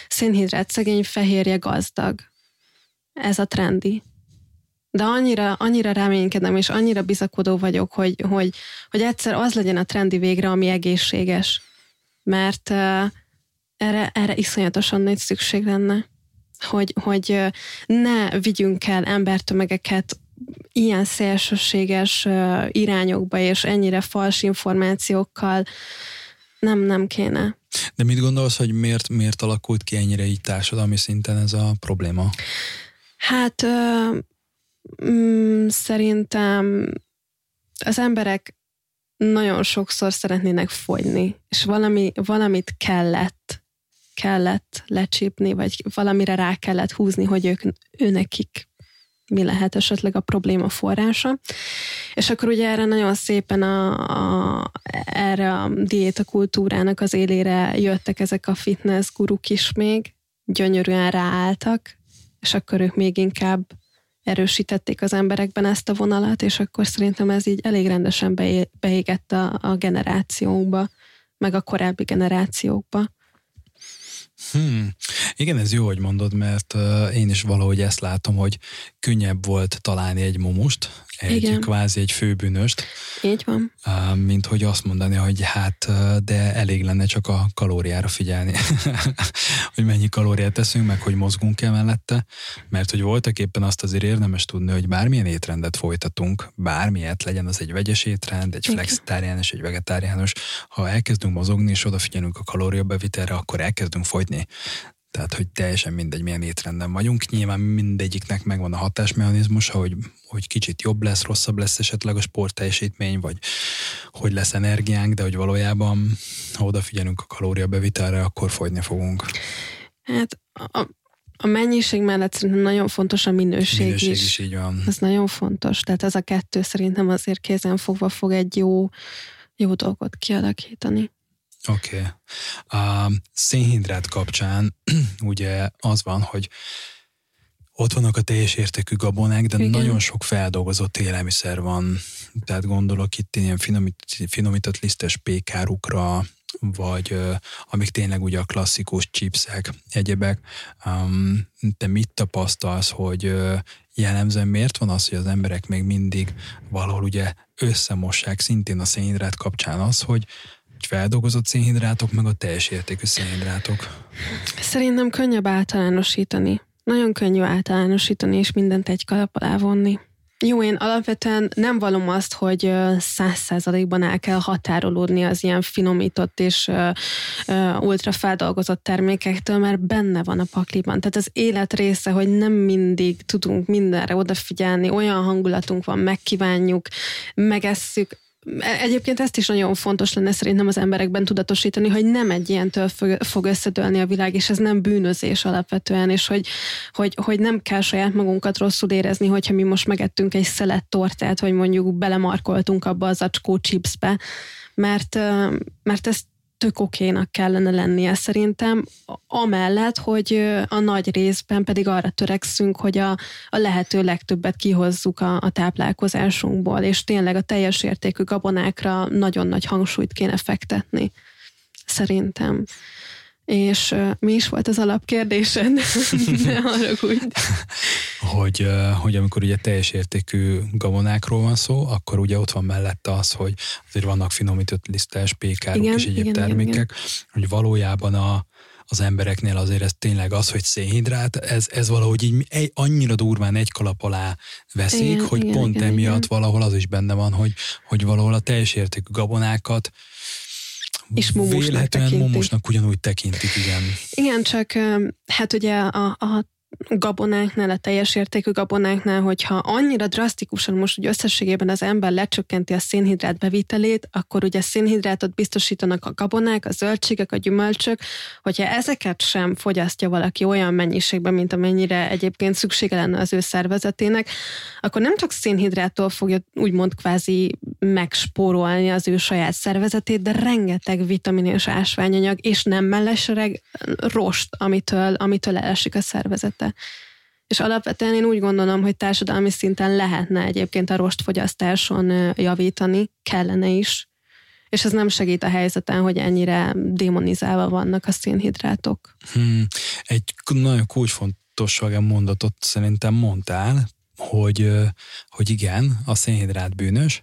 szénhidrát szegény, fehérje gazdag. Ez a trendi. De annyira, annyira reménykedem, és annyira bizakodó vagyok, hogy, hogy, hogy egyszer az legyen a trendi végre, ami egészséges. Mert erre, erre iszonyatosan nagy szükség lenne. Hogy, hogy ne vigyünk el embertömegeket ilyen szélsőséges irányokba és ennyire fals információkkal nem, nem kéne. De mit gondolsz, hogy miért, miért alakult ki ennyire így társadalmi szinten ez a probléma? Hát mm, szerintem az emberek nagyon sokszor szeretnének fogyni, és valami, valamit kellett, kellett lecsípni, vagy valamire rá kellett húzni, hogy ők, őnekik mi lehet esetleg a probléma forrása. És akkor ugye erre nagyon szépen a, a, erre a diéta kultúrának az élére jöttek ezek a fitness guruk is még, gyönyörűen ráálltak, és akkor ők még inkább erősítették az emberekben ezt a vonalat, és akkor szerintem ez így elég rendesen beégett a, a generációkba, meg a korábbi generációkba. Hmm. Igen, ez jó, hogy mondod, mert én is valahogy ezt látom, hogy könnyebb volt találni egy momust, egy Igen. kvázi egy főbűnöst. Így van. Mint hogy azt mondani, hogy hát, de elég lenne csak a kalóriára figyelni. hogy mennyi kalóriát teszünk, meg hogy mozgunk-e mellette. Mert hogy voltak éppen azt azért érdemes tudni, hogy bármilyen étrendet folytatunk, bármilyet legyen az egy vegyes étrend, egy flexitáriánus, egy vegetáriánus, ha elkezdünk mozogni és odafigyelünk a kalóriabevitelre, akkor elkezdünk fogyni. Tehát, hogy teljesen mindegy, milyen étrenden vagyunk. Nyilván mindegyiknek megvan a hatásmechanizmusa, hogy, hogy kicsit jobb lesz, rosszabb lesz esetleg a sportteljesítmény, vagy hogy lesz energiánk, de hogy valójában, ha odafigyelünk a kalóriabevitelre, akkor fogyni fogunk. Hát a, a mennyiség mellett szerintem nagyon fontos a minőség, minőség is. is. így van. Ez nagyon fontos. Tehát ez a kettő szerintem azért kézen fogva fog egy jó, jó dolgot kialakítani. Oké. Okay. A szénhidrát kapcsán ugye az van, hogy ott vannak a teljes értékű gabonák, de Igen. nagyon sok feldolgozott élelmiszer van. Tehát gondolok itt ilyen finomít, finomított lisztes pékárukra, vagy uh, amik tényleg ugye a klasszikus chipsek, egyebek. Um, te mit tapasztalsz, hogy uh, jellemzően miért van az, hogy az emberek még mindig valahol ugye összemossák szintén a szénhidrát kapcsán az, hogy feldolgozott szénhidrátok, meg a teljes értékű szénhidrátok? Szerintem könnyebb általánosítani. Nagyon könnyű általánosítani, és mindent egy kalap alá vonni. Jó, én alapvetően nem valom azt, hogy száz százalékban el kell határolódni az ilyen finomított és ultra feldolgozott termékektől, mert benne van a pakliban. Tehát az élet része, hogy nem mindig tudunk mindenre odafigyelni, olyan hangulatunk van, megkívánjuk, megesszük, Egyébként ezt is nagyon fontos lenne szerintem az emberekben tudatosítani, hogy nem egy ilyentől fog összedőlni a világ, és ez nem bűnözés alapvetően, és hogy, hogy, hogy nem kell saját magunkat rosszul érezni, hogyha mi most megettünk egy szelet tortát, vagy mondjuk belemarkoltunk abba az acskó chipsbe, mert, mert ezt tök okénak kellene lennie szerintem, amellett, hogy a nagy részben pedig arra törekszünk, hogy a, a lehető legtöbbet kihozzuk a, a táplálkozásunkból, és tényleg a teljes értékű gabonákra nagyon nagy hangsúlyt kéne fektetni. Szerintem. És uh, mi is volt az alapkérdésed? ne haragudj. hogy, uh, hogy amikor ugye teljes értékű gabonákról van szó, akkor ugye ott van mellette az, hogy azért vannak finomított lisztes, pékárok igen, és egyéb igen, termékek, igen, igen. hogy valójában a, az embereknél azért ez tényleg az, hogy szénhidrát, ez, ez valahogy így egy, annyira durván egy kalap alá veszik, igen, hogy igen, pont igen, emiatt igen. valahol az is benne van, hogy, hogy valahol a teljes értékű gabonákat és mumusnak Véletlenül tekintik. mumusnak ugyanúgy tekintik, igen. Igen, csak hát ugye a, a gabonáknál, a teljes értékű gabonáknál, hogyha annyira drasztikusan most úgy összességében az ember lecsökkenti a szénhidrát bevitelét, akkor ugye szénhidrátot biztosítanak a gabonák, a zöldségek, a gyümölcsök, hogyha ezeket sem fogyasztja valaki olyan mennyiségben, mint amennyire egyébként szüksége lenne az ő szervezetének, akkor nem csak szénhidráttól fogja úgymond kvázi megspórolni az ő saját szervezetét, de rengeteg vitamin és ásványanyag, és nem mellesleg rost, amitől, amitől elesik a szervezete. És alapvetően én úgy gondolom, hogy társadalmi szinten lehetne egyébként a rostfogyasztáson javítani, kellene is, és ez nem segít a helyzeten, hogy ennyire démonizálva vannak a szénhidrátok. Hmm. Egy nagyon kulcsfontosságú mondatot szerintem mondtál, hogy, hogy igen, a szénhidrát bűnös,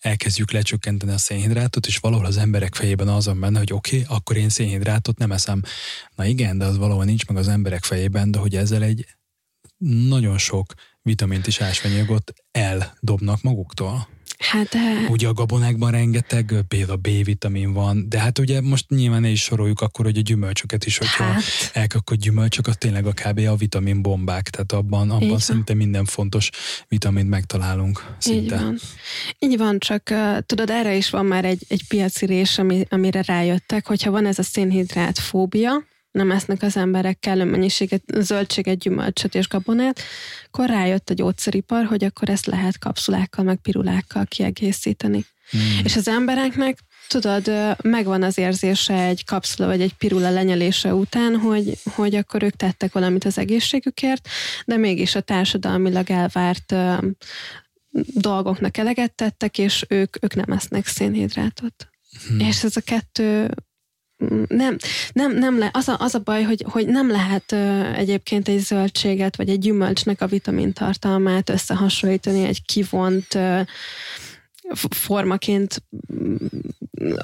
elkezdjük lecsökkenteni a szénhidrátot, és valahol az emberek fejében az van benne, hogy oké, okay, akkor én szénhidrátot nem eszem. Na igen, de az valahol nincs meg az emberek fejében, de hogy ezzel egy nagyon sok vitamint és ásványogot eldobnak maguktól. Hát, ugye a gabonákban rengeteg például B-vitamin van, de hát ugye most nyilván is soroljuk akkor, hogy a gyümölcsöket is, hogyha hát. elkapod gyümölcsök, az tényleg a kb. a vitamin bombák, tehát abban, abban szinte minden fontos vitamint megtalálunk. Szinte. Így van. Így van, csak uh, tudod, erre is van már egy, egy piacirés, ami, amire rájöttek, hogyha van ez a szénhidrát fóbia, nem esznek az emberek kellő mennyiséget, zöldséget, gyümölcsöt és gabonát, akkor rájött a gyógyszeripar, hogy akkor ezt lehet kapszulákkal, meg pirulákkal kiegészíteni. Hmm. És az embereknek tudod, megvan az érzése egy kapszula vagy egy pirula lenyelése után, hogy, hogy akkor ők tettek valamit az egészségükért, de mégis a társadalmilag elvárt dolgoknak eleget tettek, és ők, ők nem esznek szénhidrátot. Hmm. És ez a kettő nem, nem, nem le, az, a, az a baj, hogy, hogy nem lehet uh, egyébként egy zöldséget, vagy egy gyümölcsnek a vitamintartalmát összehasonlítani egy kivont uh, formaként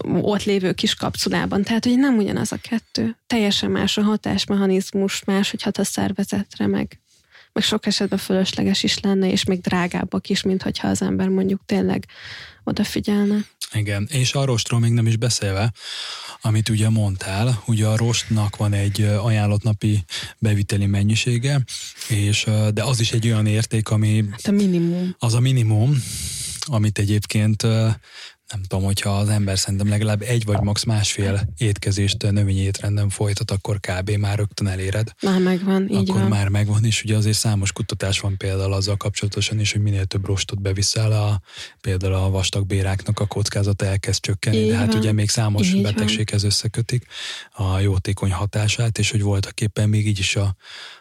ott lévő kis kapszulában. Tehát, hogy nem ugyanaz a kettő. Teljesen más a hatásmechanizmus, más, hogy hat a szervezetre, meg, meg sok esetben fölösleges is lenne, és még drágábbak is, mint hogyha az ember mondjuk tényleg odafigyelne. Igen, és a rostról még nem is beszélve, amit ugye mondtál, ugye a rostnak van egy ajánlott napi beviteli mennyisége, és, de az is egy olyan érték, ami... Hát a minimum. Az a minimum, amit egyébként nem tudom, hogyha az ember szerintem legalább egy vagy max másfél étkezést növényi étrenden folytat, akkor kb. már rögtön eléred. Már megvan, így akkor van. már megvan, és ugye azért számos kutatás van például azzal kapcsolatosan is, hogy minél több rostot beviszel, a, például a vastagbéráknak a kockázata elkezd csökkenni, így de hát van. ugye még számos így betegséghez van. összekötik a jótékony hatását, és hogy voltak éppen még így is a,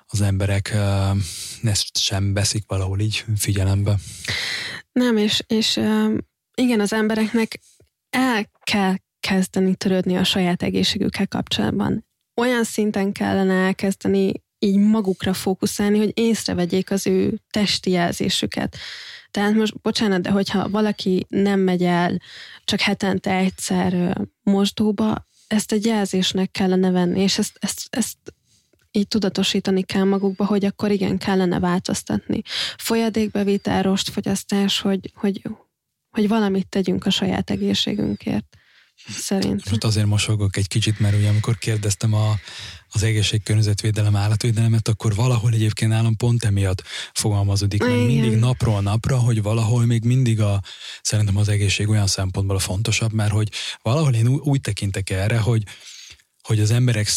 az emberek ezt sem veszik valahol így figyelembe. Nem, és, és igen, az embereknek el kell kezdeni törődni a saját egészségükkel kapcsolatban. Olyan szinten kellene elkezdeni így magukra fókuszálni, hogy észrevegyék az ő testi jelzésüket. Tehát most, bocsánat, de hogyha valaki nem megy el csak hetente egyszer mosdóba, ezt egy jelzésnek kellene venni, és ezt, ezt, ezt így tudatosítani kell magukba, hogy akkor igen, kellene változtatni. Folyadékbevétel, rostfogyasztás, hogy, hogy, hogy valamit tegyünk a saját egészségünkért. Szerintem. Most azért mosogok egy kicsit, mert ugye amikor kérdeztem a, az egészség, környezetvédelem, állatvédelemet, akkor valahol egyébként nálam pont emiatt fogalmazódik meg mindig napról napra, hogy valahol még mindig a, szerintem az egészség olyan szempontból a fontosabb, mert hogy valahol én úgy tekintek erre, hogy hogy az emberek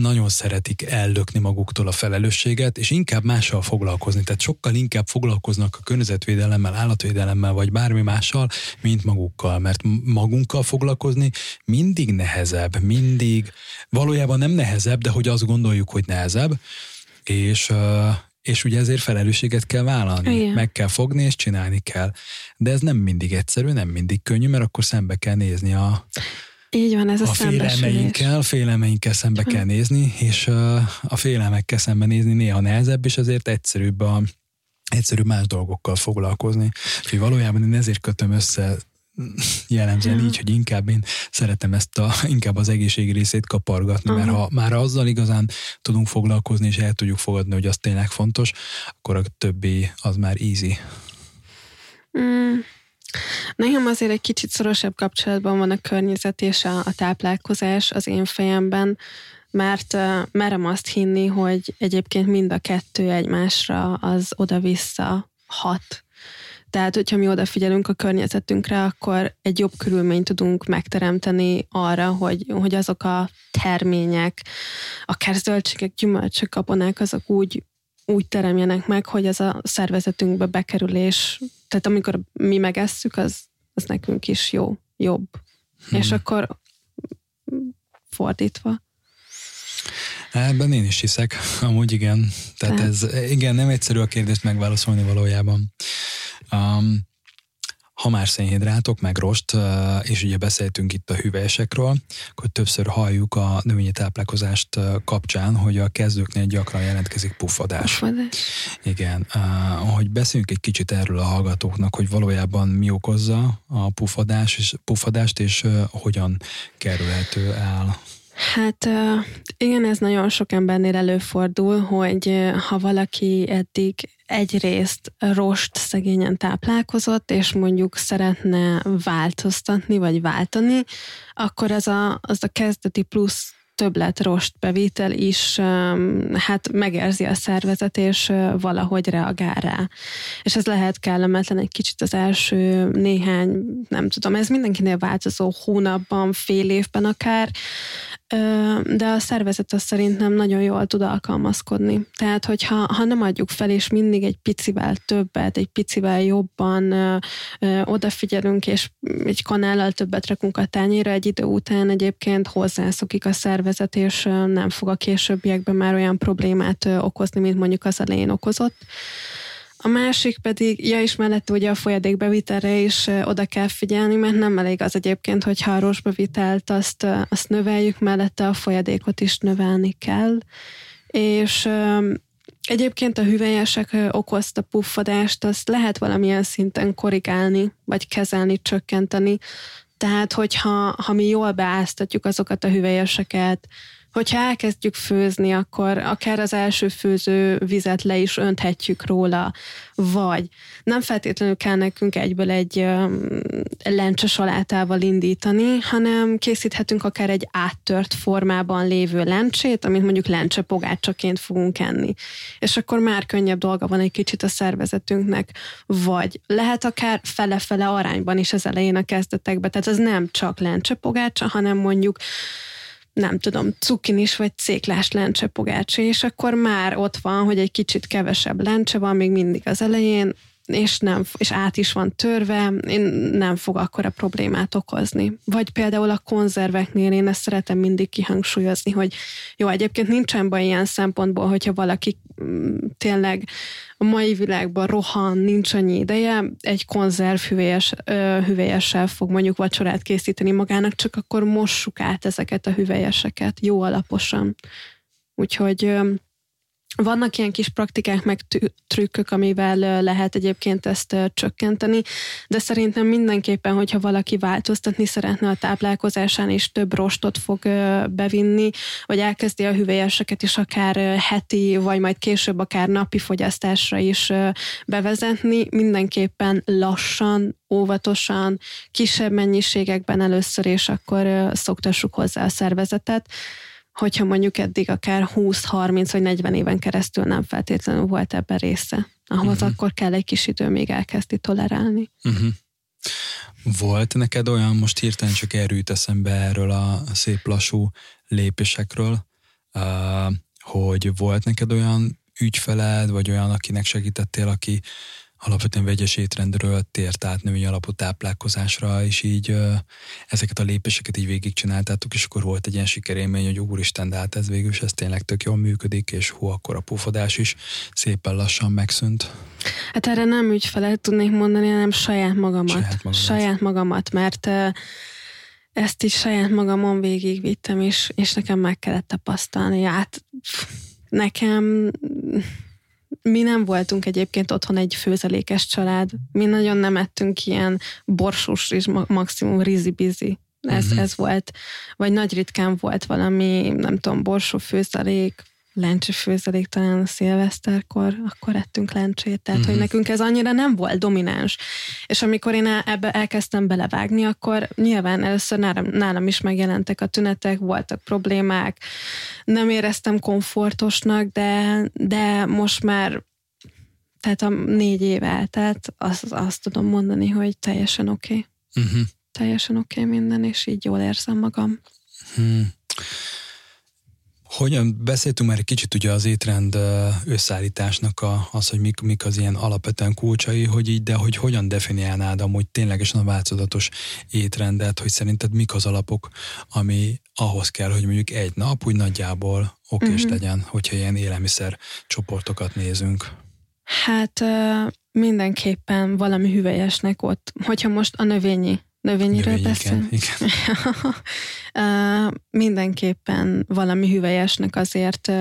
nagyon szeretik ellökni maguktól a felelősséget, és inkább mással foglalkozni. Tehát sokkal inkább foglalkoznak a környezetvédelemmel, állatvédelemmel, vagy bármi mással, mint magukkal. Mert magunkkal foglalkozni mindig nehezebb, mindig, valójában nem nehezebb, de hogy azt gondoljuk, hogy nehezebb, és, és ugye ezért felelősséget kell vállalni, Igen. meg kell fogni, és csinálni kell. De ez nem mindig egyszerű, nem mindig könnyű, mert akkor szembe kell nézni a, így van, ez a, a félelmeinkkel, félelmeinkkel szembe kell nézni, és a félelmekkel szembe nézni néha nehezebb, és azért egyszerűbb a egyszerűbb más dolgokkal foglalkozni. Úgyhogy valójában én ezért kötöm össze jellemzően így, hogy inkább én szeretem ezt a, inkább az egészségi részét kapargatni, uh-huh. mert ha már azzal igazán tudunk foglalkozni, és el tudjuk fogadni, hogy az tényleg fontos, akkor a többi az már easy. Mm. Nekem azért egy kicsit szorosabb kapcsolatban van a környezet és a, a táplálkozás az én fejemben, mert uh, merem azt hinni, hogy egyébként mind a kettő egymásra az oda-vissza hat. Tehát, hogyha mi odafigyelünk a környezetünkre, akkor egy jobb körülményt tudunk megteremteni arra, hogy, hogy azok a termények, akár zöldségek, gyümölcsök, kaponák, azok úgy úgy teremjenek meg, hogy ez a szervezetünkbe bekerülés, tehát amikor mi megesszük, az, az nekünk is jó, jobb. Hmm. És akkor fordítva. Ebben én is hiszek, amúgy igen. Tehát ez, igen, nem egyszerű a kérdést megválaszolni valójában. Um, ha már szénhidrátok, meg rost, és ugye beszéltünk itt a hüvelyesekről, akkor többször halljuk a növényi táplálkozást kapcsán, hogy a kezdőknél gyakran jelentkezik puffadás. Puffadás. Igen. Hogy beszéljünk egy kicsit erről a hallgatóknak, hogy valójában mi okozza a puffadás, és, puffadást, és hogyan kerülhető el. Hát igen, ez nagyon sok embernél előfordul, hogy ha valaki eddig egyrészt rost szegényen táplálkozott, és mondjuk szeretne változtatni, vagy váltani, akkor az a, az a kezdeti plusz többlet rostbevétel is hát megérzi a szervezet, és valahogy reagál rá. És ez lehet kellemetlen egy kicsit az első néhány, nem tudom, ez mindenkinél változó hónapban, fél évben akár, de a szervezet az szerintem nagyon jól tud alkalmazkodni. Tehát, hogyha ha nem adjuk fel, és mindig egy picivel többet, egy picivel jobban ö, ö, odafigyelünk, és egy kanállal többet rakunk a tányéra, egy idő után egyébként hozzászokik a szervezet, és nem fog a későbbiekben már olyan problémát ö, okozni, mint mondjuk az elején okozott. A másik pedig, ja is mellett ugye a folyadékbevitelre is oda kell figyelni, mert nem elég az egyébként, hogyha a rostbevitelt azt, azt növeljük, mellette a folyadékot is növelni kell. És Egyébként a hüvelyesek okozta puffadást, azt lehet valamilyen szinten korrigálni, vagy kezelni, csökkenteni. Tehát, hogyha ha mi jól beáztatjuk azokat a hüvelyeseket, hogyha elkezdjük főzni, akkor akár az első főző vizet le is önthetjük róla, vagy nem feltétlenül kell nekünk egyből egy lencse salátával indítani, hanem készíthetünk akár egy áttört formában lévő lencsét, amit mondjuk lencse pogácsaként fogunk enni. És akkor már könnyebb dolga van egy kicsit a szervezetünknek, vagy lehet akár fele-fele arányban is az elején a kezdetekben, tehát ez nem csak lencse pogácsa, hanem mondjuk nem tudom, cukinis vagy céklás lencse pogácsa, és akkor már ott van, hogy egy kicsit kevesebb lencse van még mindig az elején, és, nem, és át is van törve, én nem fog akkora problémát okozni. Vagy például a konzerveknél én ezt szeretem mindig kihangsúlyozni, hogy jó, egyébként nincsen baj ilyen szempontból, hogyha valaki mm, tényleg a mai világban rohan, nincs annyi ideje, egy konzerv hüvelyes, hüvelyessel fog mondjuk vacsorát készíteni magának, csak akkor mossuk át ezeket a hüvelyeseket jó alaposan. Úgyhogy vannak ilyen kis praktikák, meg trükkök, amivel lehet egyébként ezt csökkenteni, de szerintem mindenképpen, hogyha valaki változtatni szeretne a táplálkozásán, és több rostot fog bevinni, vagy elkezdi a hüvelyeseket is akár heti, vagy majd később akár napi fogyasztásra is bevezetni, mindenképpen lassan, óvatosan, kisebb mennyiségekben először, és akkor szoktassuk hozzá a szervezetet hogyha mondjuk eddig akár 20-30 vagy 40 éven keresztül nem feltétlenül volt ebben része. Ahhoz uh-huh. akkor kell egy kis idő még elkezdi tolerálni. Uh-huh. Volt neked olyan, most hirtelen csak erőt eszembe erről a szép lassú lépésekről, hogy volt neked olyan ügyfeled, vagy olyan, akinek segítettél, aki alapvetően vegyes étrendről tért át női alapú táplálkozásra, és így ezeket a lépéseket így végigcsináltátok, és akkor volt egy ilyen sikerélmény, hogy úristen, de hát ez végül is ez tényleg tök jól működik, és hú, akkor a pufodás is szépen lassan megszűnt. Hát erre nem ügyfelet tudnék mondani, hanem saját magamat. Saját, magamat. saját magamat, mert ezt is saját magamon végigvittem, és, és nekem meg kellett tapasztalni. Hát nekem mi nem voltunk egyébként otthon egy főzelékes család. Mi nagyon nem ettünk ilyen borsós és maximum rizi-bizi. Ez, uh-huh. ez volt. Vagy nagy ritkán volt valami, nem tudom, borsó főzelék, lencse főzelék talán a szilveszterkor, akkor ettünk lencsét. Tehát, mm. hogy mhm. nekünk ez annyira nem volt domináns. És amikor én ebbe elkezdtem belevágni, akkor nyilván először nálam, nálam is megjelentek a tünetek, voltak problémák, nem éreztem komfortosnak, de, de most már tehát a négy év eltelt, azt, azt tudom mondani, hogy teljesen oké. Okay. Mhm. Uh-huh. Teljesen oké okay minden, és így jól érzem magam. Hmm. Hogyan beszéltünk már egy kicsit ugye az étrend összeállításnak a, az, hogy mik, mik az ilyen alapvetően kulcsai, hogy így, de hogy hogyan definiálnád amúgy ténylegesen a változatos étrendet, hogy szerinted mik az alapok, ami ahhoz kell, hogy mondjuk egy nap úgy nagyjából okés uh-huh. legyen, hogyha ilyen élelmiszer csoportokat nézünk. Hát mindenképpen valami hüvelyesnek ott, hogyha most a növényi Növényiről beszél? Igen. uh, mindenképpen valami hüvelyesnek azért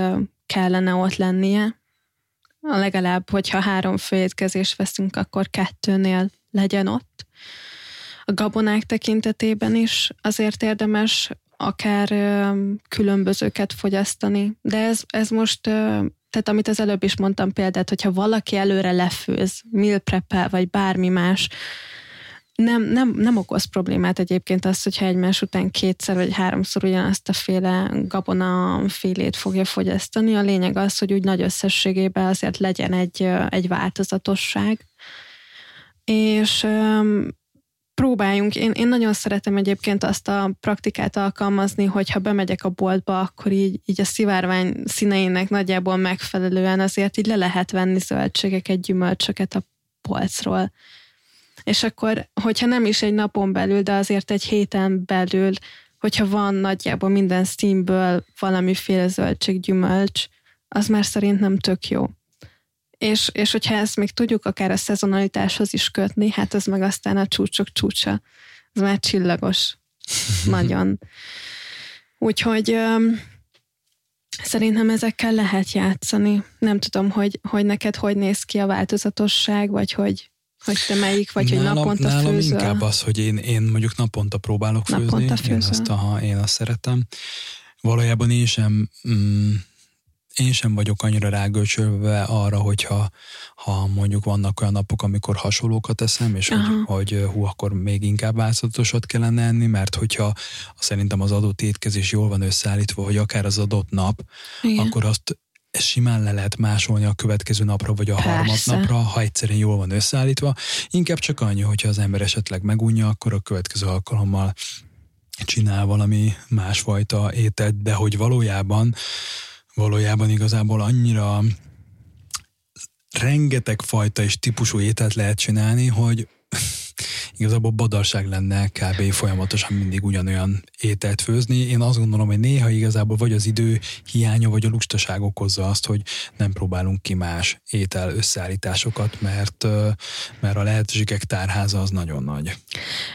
kellene ott lennie. Legalább, hogyha három főétkezést veszünk, akkor kettőnél legyen ott. A gabonák tekintetében is azért érdemes akár különbözőket fogyasztani, de ez, ez most tehát amit az előbb is mondtam példát, hogyha valaki előre lefőz, meal prepel, vagy bármi más, nem, nem, nem okoz problémát egyébként az, hogyha egymás után kétszer vagy háromszor ugyanazt a féle gabona félét fogja fogyasztani. A lényeg az, hogy úgy nagy összességében azért legyen egy, egy változatosság. És um, próbáljunk, én, én nagyon szeretem egyébként azt a praktikát alkalmazni, hogy ha bemegyek a boltba, akkor így, így a szivárvány színeinek nagyjából megfelelően azért így le lehet venni zöldségeket, gyümölcsöket a polcról és akkor, hogyha nem is egy napon belül, de azért egy héten belül, hogyha van nagyjából minden színből valamiféle zöldséggyümölcs, az már szerintem tök jó. És, és hogyha ezt még tudjuk akár a szezonalitáshoz is kötni, hát az meg aztán a csúcsok csúcsa. Ez már csillagos. Nagyon. Úgyhogy öm, szerintem ezekkel lehet játszani. Nem tudom, hogy, hogy neked hogy néz ki a változatosság, vagy hogy, hogy te melyik, vagy nálam, hogy naponta nálam főzöl? inkább az, hogy én, én mondjuk naponta próbálok naponta főzni. Én azt, aha, én azt szeretem. Valójában én sem mm, én sem vagyok annyira rágölcsölve arra, hogyha ha mondjuk vannak olyan napok, amikor hasonlókat eszem, és hogy, hogy hú, akkor még inkább változatosat kellene enni, mert hogyha szerintem az adott étkezés jól van összeállítva, hogy akár az adott nap, Igen. akkor azt simán le lehet másolni a következő napra, vagy a harmadnapra, ha egyszerűen jól van összeállítva. Inkább csak annyi, hogyha az ember esetleg megunja, akkor a következő alkalommal csinál valami másfajta ételt, de hogy valójában valójában igazából annyira rengeteg fajta és típusú ételt lehet csinálni, hogy igazából badarság lenne kb. folyamatosan mindig ugyanolyan ételt főzni. Én azt gondolom, hogy néha igazából vagy az idő hiánya, vagy a lustaság okozza azt, hogy nem próbálunk ki más étel összeállításokat, mert, mert a lehetőségek tárháza az nagyon nagy.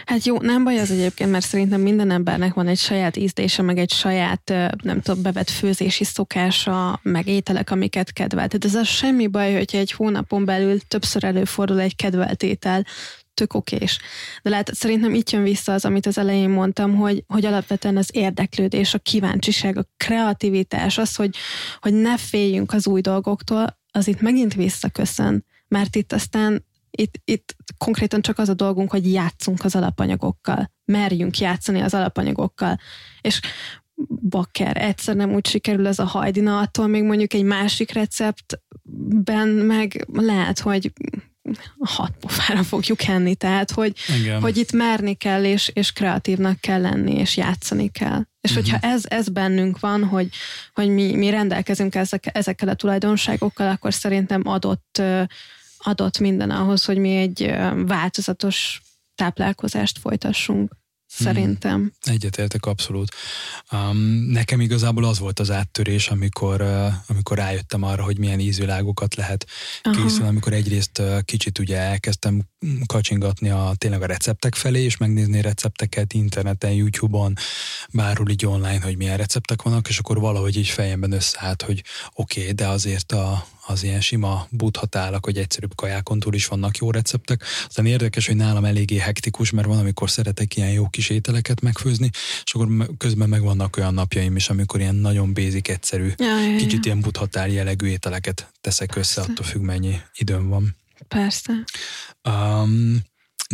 Hát jó, nem baj az egyébként, mert szerintem minden embernek van egy saját ízlése, meg egy saját, nem tudom, bevett főzési szokása, meg ételek, amiket kedvel. Tehát ez az semmi baj, hogyha egy hónapon belül többször előfordul egy kedvelt étel, tök okés. De lehet, szerintem itt jön vissza az, amit az elején mondtam, hogy, hogy alapvetően az érdeklődés, a kíváncsiság, a kreativitás, az, hogy, hogy ne féljünk az új dolgoktól, az itt megint visszaköszön. Mert itt aztán itt, itt konkrétan csak az a dolgunk, hogy játszunk az alapanyagokkal. Merjünk játszani az alapanyagokkal. És bakker, egyszer nem úgy sikerül ez a hajdina, attól még mondjuk egy másik receptben meg lehet, hogy hat pofára fogjuk enni, tehát hogy, hogy itt merni kell, és, és kreatívnak kell lenni, és játszani kell. És uh-huh. hogyha ez, ez bennünk van, hogy, hogy mi, mi rendelkezünk ezek, ezekkel a tulajdonságokkal, akkor szerintem adott, adott minden ahhoz, hogy mi egy változatos táplálkozást folytassunk. Szerintem. Hmm. Egyetértek abszolút. Um, nekem igazából az volt az áttörés, amikor, uh, amikor rájöttem arra, hogy milyen ízvilágokat lehet készíteni, amikor egyrészt uh, kicsit ugye elkezdtem kacsingatni a, tényleg a receptek felé, és megnézni recepteket interneten, YouTube-on, bárhol így online, hogy milyen receptek vannak, és akkor valahogy így fejemben összeállt, hogy oké, okay, de azért a, az ilyen sima buthatálak, hogy egyszerűbb kajákon túl is vannak jó receptek. Aztán érdekes, hogy nálam eléggé hektikus, mert van, amikor szeretek ilyen jó kis ételeket megfőzni, és akkor közben meg vannak olyan napjaim is, amikor ilyen nagyon bézik, egyszerű, ja, ja, ja. kicsit ilyen buthatár jellegű ételeket teszek össze, attól függ, mennyi időm van. Persze. Um,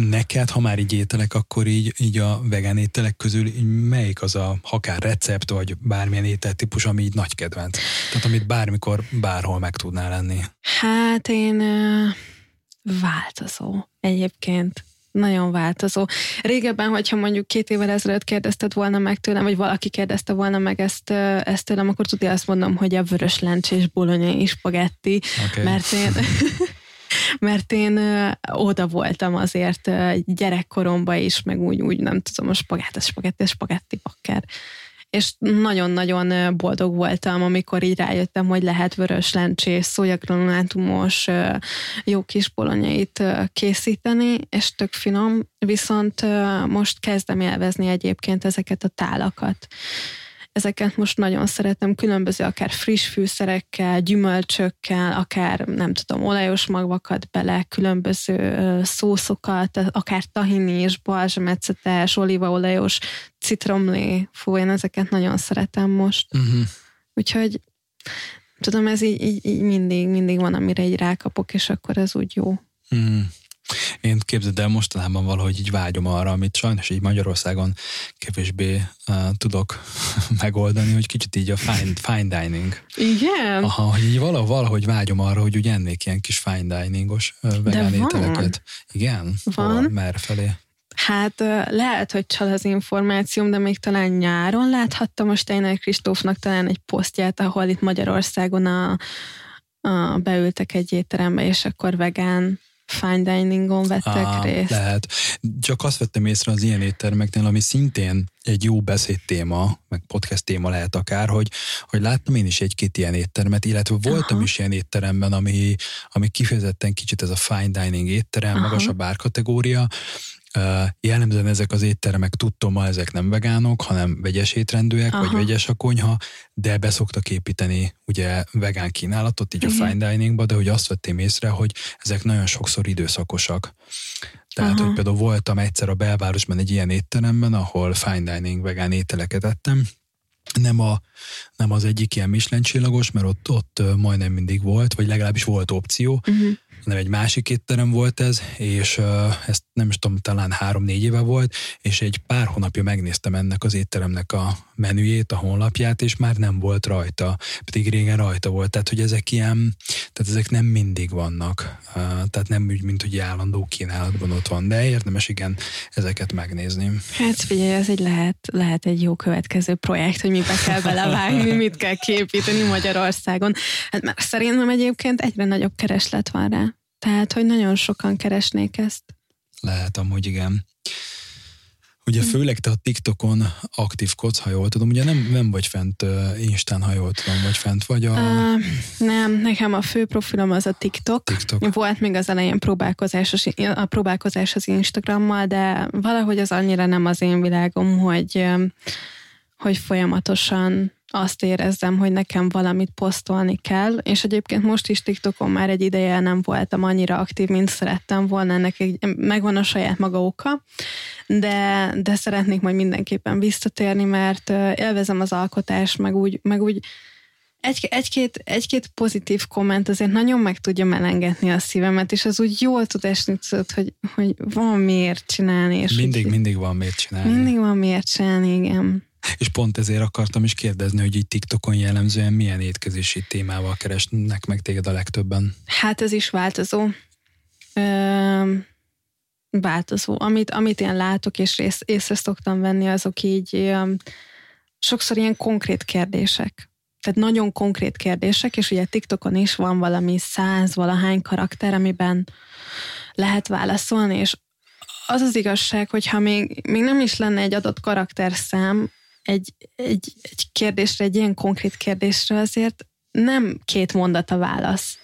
neked, ha már így ételek, akkor így, így a vegán ételek közül így melyik az a akár recept, vagy bármilyen ételtípus, ami így nagy kedvenc? Tehát amit bármikor, bárhol meg tudnál lenni. Hát én változó egyébként nagyon változó. Régebben, hogyha mondjuk két évvel ezelőtt kérdezted volna meg tőlem, vagy valaki kérdezte volna meg ezt, ezt tőlem, akkor tudja azt mondom, hogy a vörös lencsés bolonyai spagetti, okay. mert én mert én oda voltam azért gyerekkoromban is, meg úgy, úgy nem tudom, a spagetti, spagetti, spagetti bakker. És nagyon-nagyon boldog voltam, amikor így rájöttem, hogy lehet vörös lencsés, szójagranulátumos jó kis bolonyait készíteni, és tök finom, viszont most kezdem élvezni egyébként ezeket a tálakat ezeket most nagyon szeretem, különböző akár friss fűszerekkel, gyümölcsökkel, akár nem tudom, olajos magvakat bele, különböző szószokat, akár tahini és balzsamecetes, olívaolajos, citromlé, fú, én ezeket nagyon szeretem most. Uh-huh. Úgyhogy tudom, ez így, így, így mindig, mindig van, amire így rákapok, és akkor ez úgy jó. Uh-huh. Én képzeld el, mostanában valahogy így vágyom arra, amit sajnos így Magyarországon kevésbé uh, tudok megoldani, hogy kicsit így a fine, fine dining. Igen? Aha, hogy így valahogy, valahogy vágyom arra, hogy úgy ennék ilyen kis fine diningos uh, vegán ételeket. Igen? Van. Merre felé? Hát lehet, hogy csal az információm, de még talán nyáron láthattam most Steiner Kristófnak talán egy posztját, ahol itt Magyarországon a, a, beültek egy étterembe, és akkor vegán fine diningon vettek Á, részt. Lehet. Csak azt vettem észre az ilyen éttermeknél, ami szintén egy jó beszéd téma, meg podcast téma lehet akár, hogy, hogy láttam én is egy-két ilyen éttermet, illetve voltam Aha. is ilyen étteremben, ami, ami kifejezetten kicsit ez a fine dining étterem, Aha. magasabb árkategória, Jellemzően ezek az éttermek ma ezek nem vegánok, hanem vegyes étrendűek, Aha. vagy vegyes a konyha, de beszoktak építeni ugye vegán kínálatot, így uh-huh. a fine diningba, de hogy azt vettem észre, hogy ezek nagyon sokszor időszakosak. Tehát, Aha. hogy például voltam egyszer a belvárosban egy ilyen étteremben, ahol fine dining vegán ételeket ettem, nem, a, nem az egyik ilyen Michelin csillagos, mert ott, ott majdnem mindig volt, vagy legalábbis volt opció, uh-huh hanem egy másik étterem volt ez, és ezt nem is tudom, talán három-négy éve volt, és egy pár hónapja megnéztem ennek az étteremnek a menüjét, a honlapját, és már nem volt rajta, pedig régen rajta volt, tehát hogy ezek ilyen, tehát ezek nem mindig vannak, tehát nem úgy, mint hogy állandó kínálatban ott van, de érdemes igen ezeket megnézni. Hát figyelj, ez egy lehet, lehet egy jó következő projekt, hogy mibe kell belevágni, mit kell képíteni Magyarországon. Hát már szerintem egyébként egyre nagyobb kereslet van rá. Tehát, hogy nagyon sokan keresnék ezt. Lehet amúgy, igen. Ugye hm. főleg te a TikTokon aktívkodsz, ha jól tudom, ugye nem, nem vagy fent uh, Instán, ha jól tudom, vagy fent vagy a... Uh, nem, nekem a fő profilom az a TikTok. TikTok. Volt még az elején próbálkozás, a próbálkozás az Instagrammal, de valahogy az annyira nem az én világom, hogy, hogy folyamatosan azt érezzem, hogy nekem valamit posztolni kell, és egyébként most is TikTokon már egy ideje nem voltam annyira aktív, mint szerettem volna, ennek egy, megvan a saját maga oka, de, de szeretnék majd mindenképpen visszatérni, mert élvezem az alkotást, meg úgy, meg úgy egy, egy-két, egy-két pozitív komment azért nagyon meg tudja melengetni a szívemet, és az úgy jól tud esni, tudod, hogy, hogy van miért csinálni. És mindig, úgy, mindig van miért csinálni. Mindig van miért csinálni, igen. És pont ezért akartam is kérdezni, hogy így TikTokon jellemzően milyen étkezési témával keresnek meg téged a legtöbben? Hát ez is változó. Ö, változó. Amit, amit én látok és ész, észre szoktam venni, azok így ö, sokszor ilyen konkrét kérdések. Tehát nagyon konkrét kérdések, és ugye TikTokon is van valami száz valahány karakter, amiben lehet válaszolni, és az az igazság, hogyha még, még nem is lenne egy adott karakterszám, egy, egy, egy kérdésre, egy ilyen konkrét kérdésre azért nem két mondat a válasz.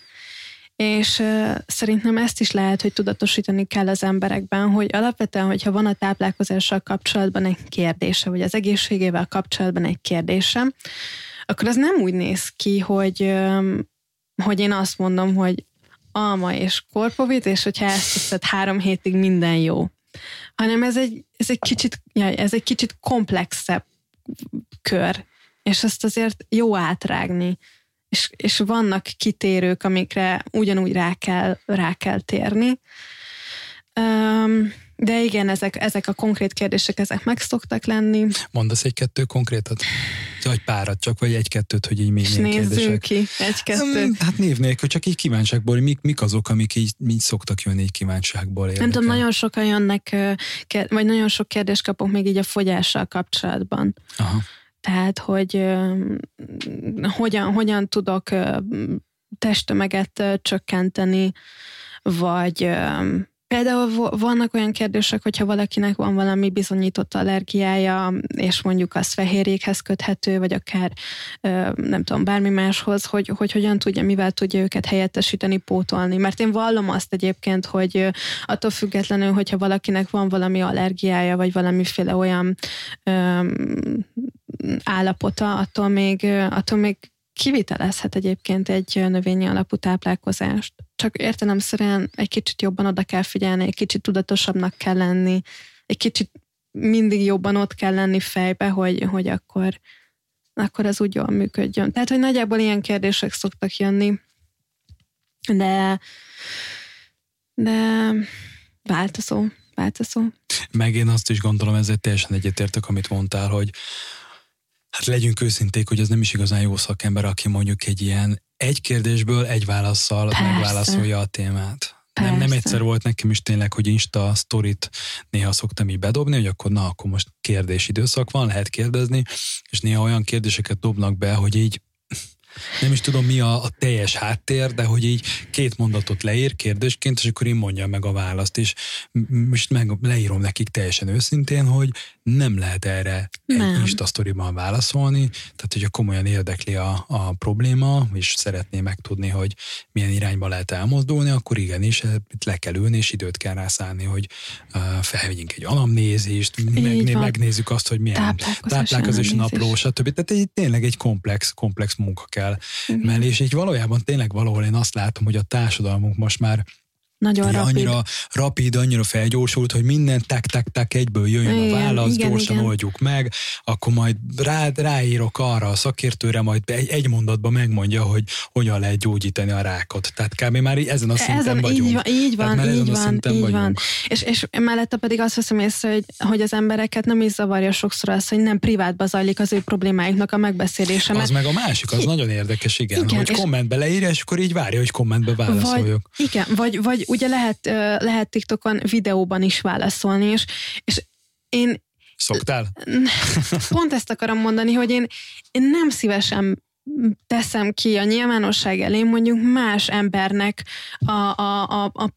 És uh, szerintem ezt is lehet, hogy tudatosítani kell az emberekben, hogy alapvetően, hogyha van a táplálkozással kapcsolatban egy kérdése, vagy az egészségével kapcsolatban egy kérdése, akkor az nem úgy néz ki, hogy, um, hogy én azt mondom, hogy alma és korpovit, és hogyha ezt teszed három hétig minden jó. Hanem ez egy, ez egy kicsit, jaj, ez egy kicsit komplexebb kör, és ezt azért jó átrágni. És, és vannak kitérők, amikre ugyanúgy rá kell, rá kell térni. Um, de igen, ezek, ezek a konkrét kérdések, ezek meg szoktak lenni. Mondasz egy-kettő konkrétat? Vagy párat csak, vagy egy-kettőt, hogy így még És nézzük ki, egy-kettőt. Hát név nélkül, csak így kívánságból, mik, mik azok, amik így, így szoktak jönni így kívánságból érdekel. Nem tudom, nagyon sokan jönnek, vagy nagyon sok kérdést kapok még így a fogyással kapcsolatban. Aha. Tehát, hogy hogyan, hogyan tudok testtömeget csökkenteni, vagy Például vannak olyan kérdések, hogyha valakinek van valami bizonyított allergiája, és mondjuk az fehérjékhez köthető, vagy akár nem tudom, bármi máshoz, hogy, hogy hogyan tudja, mivel tudja őket helyettesíteni, pótolni. Mert én vallom azt egyébként, hogy attól függetlenül, hogyha valakinek van valami allergiája, vagy valamiféle olyan állapota, attól még, attól még kivitelezhet egyébként egy növényi alapú táplálkozást. Csak értelemszerűen egy kicsit jobban oda kell figyelni, egy kicsit tudatosabbnak kell lenni, egy kicsit mindig jobban ott kell lenni fejbe, hogy, hogy akkor, akkor az úgy jól működjön. Tehát, hogy nagyjából ilyen kérdések szoktak jönni, de de változó, változó. Meg én azt is gondolom, ezzel teljesen egyetértek, amit mondtál, hogy Hát legyünk őszinték, hogy az nem is igazán jó szakember, aki mondjuk egy ilyen egy kérdésből egy válaszsal Persze. megválaszolja a témát. Nem, nem egyszer volt nekem is tényleg, hogy Insta sztorit néha szoktam így bedobni, hogy akkor na, akkor most kérdés időszak van, lehet kérdezni, és néha olyan kérdéseket dobnak be, hogy így nem is tudom mi a, a teljes háttér, de hogy így két mondatot leír kérdésként, és akkor én mondjam meg a választ, és most meg leírom nekik teljesen őszintén, hogy nem lehet erre nem. egy Insta sztoriban válaszolni, tehát hogyha komolyan érdekli a, a probléma, és szeretné megtudni, hogy milyen irányba lehet elmozdulni, akkor igenis itt le kell ülni, és időt kell rászállni, hogy uh, felvegyünk egy anamnézist, meg, megnézzük azt, hogy milyen táplálkozási napló, stb. Tehát egy, tényleg egy komplex, komplex munka kell mellé, és így valójában tényleg valahol én azt látom, hogy a társadalmunk most már nagyon rapid. Annyira rapid, annyira felgyorsult, hogy minden tak tak tak egyből jöjjön igen, a válasz, igen, gyorsan igen. oldjuk meg, akkor majd rá, ráírok arra a szakértőre, majd egy, egy mondatban megmondja, hogy hogyan lehet gyógyítani a rákot. Tehát kb. már ezen a szinten ezen, vagyunk. Így van, így van, így van, így vagyunk. van. És, és mellette pedig azt veszem észre, hogy, hogy az embereket nem is zavarja sokszor az, hogy nem privátba zajlik az ő problémáiknak a megbeszélése. Az meg a másik, az ki... nagyon érdekes, igen, igen hogy kommentbe leírja, és akkor így várja, hogy kommentbe válaszoljak. Vagy, igen, vagy, vagy ugye lehet, lehet TikTokon videóban is válaszolni, és, és én... Szoktál? Pont ezt akarom mondani, hogy én, én nem szívesen teszem ki a nyilvánosság elé mondjuk más embernek a, a, a, a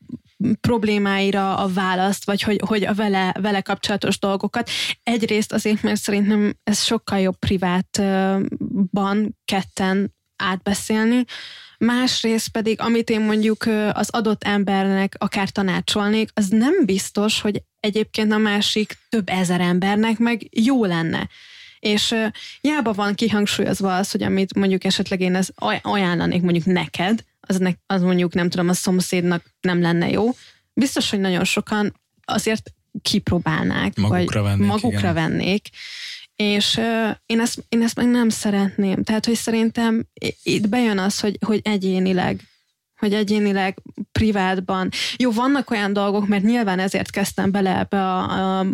problémáira a választ, vagy hogy, hogy a vele, vele kapcsolatos dolgokat. Egyrészt azért, mert szerintem ez sokkal jobb privátban ketten átbeszélni, másrészt pedig, amit én mondjuk az adott embernek akár tanácsolnék, az nem biztos, hogy egyébként a másik több ezer embernek meg jó lenne. És jába van kihangsúlyozva az, hogy amit mondjuk esetleg én ezt ajánlanék mondjuk neked, az, ne, az mondjuk nem tudom, a szomszédnak nem lenne jó. Biztos, hogy nagyon sokan azért kipróbálnák, magukra vagy vennék, magukra igen. vennék, és én, ezt, én ezt meg nem szeretném. Tehát, hogy szerintem itt bejön az, hogy, hogy egyénileg hogy egyénileg, privátban. Jó, vannak olyan dolgok, mert nyilván ezért kezdtem bele ebbe a, a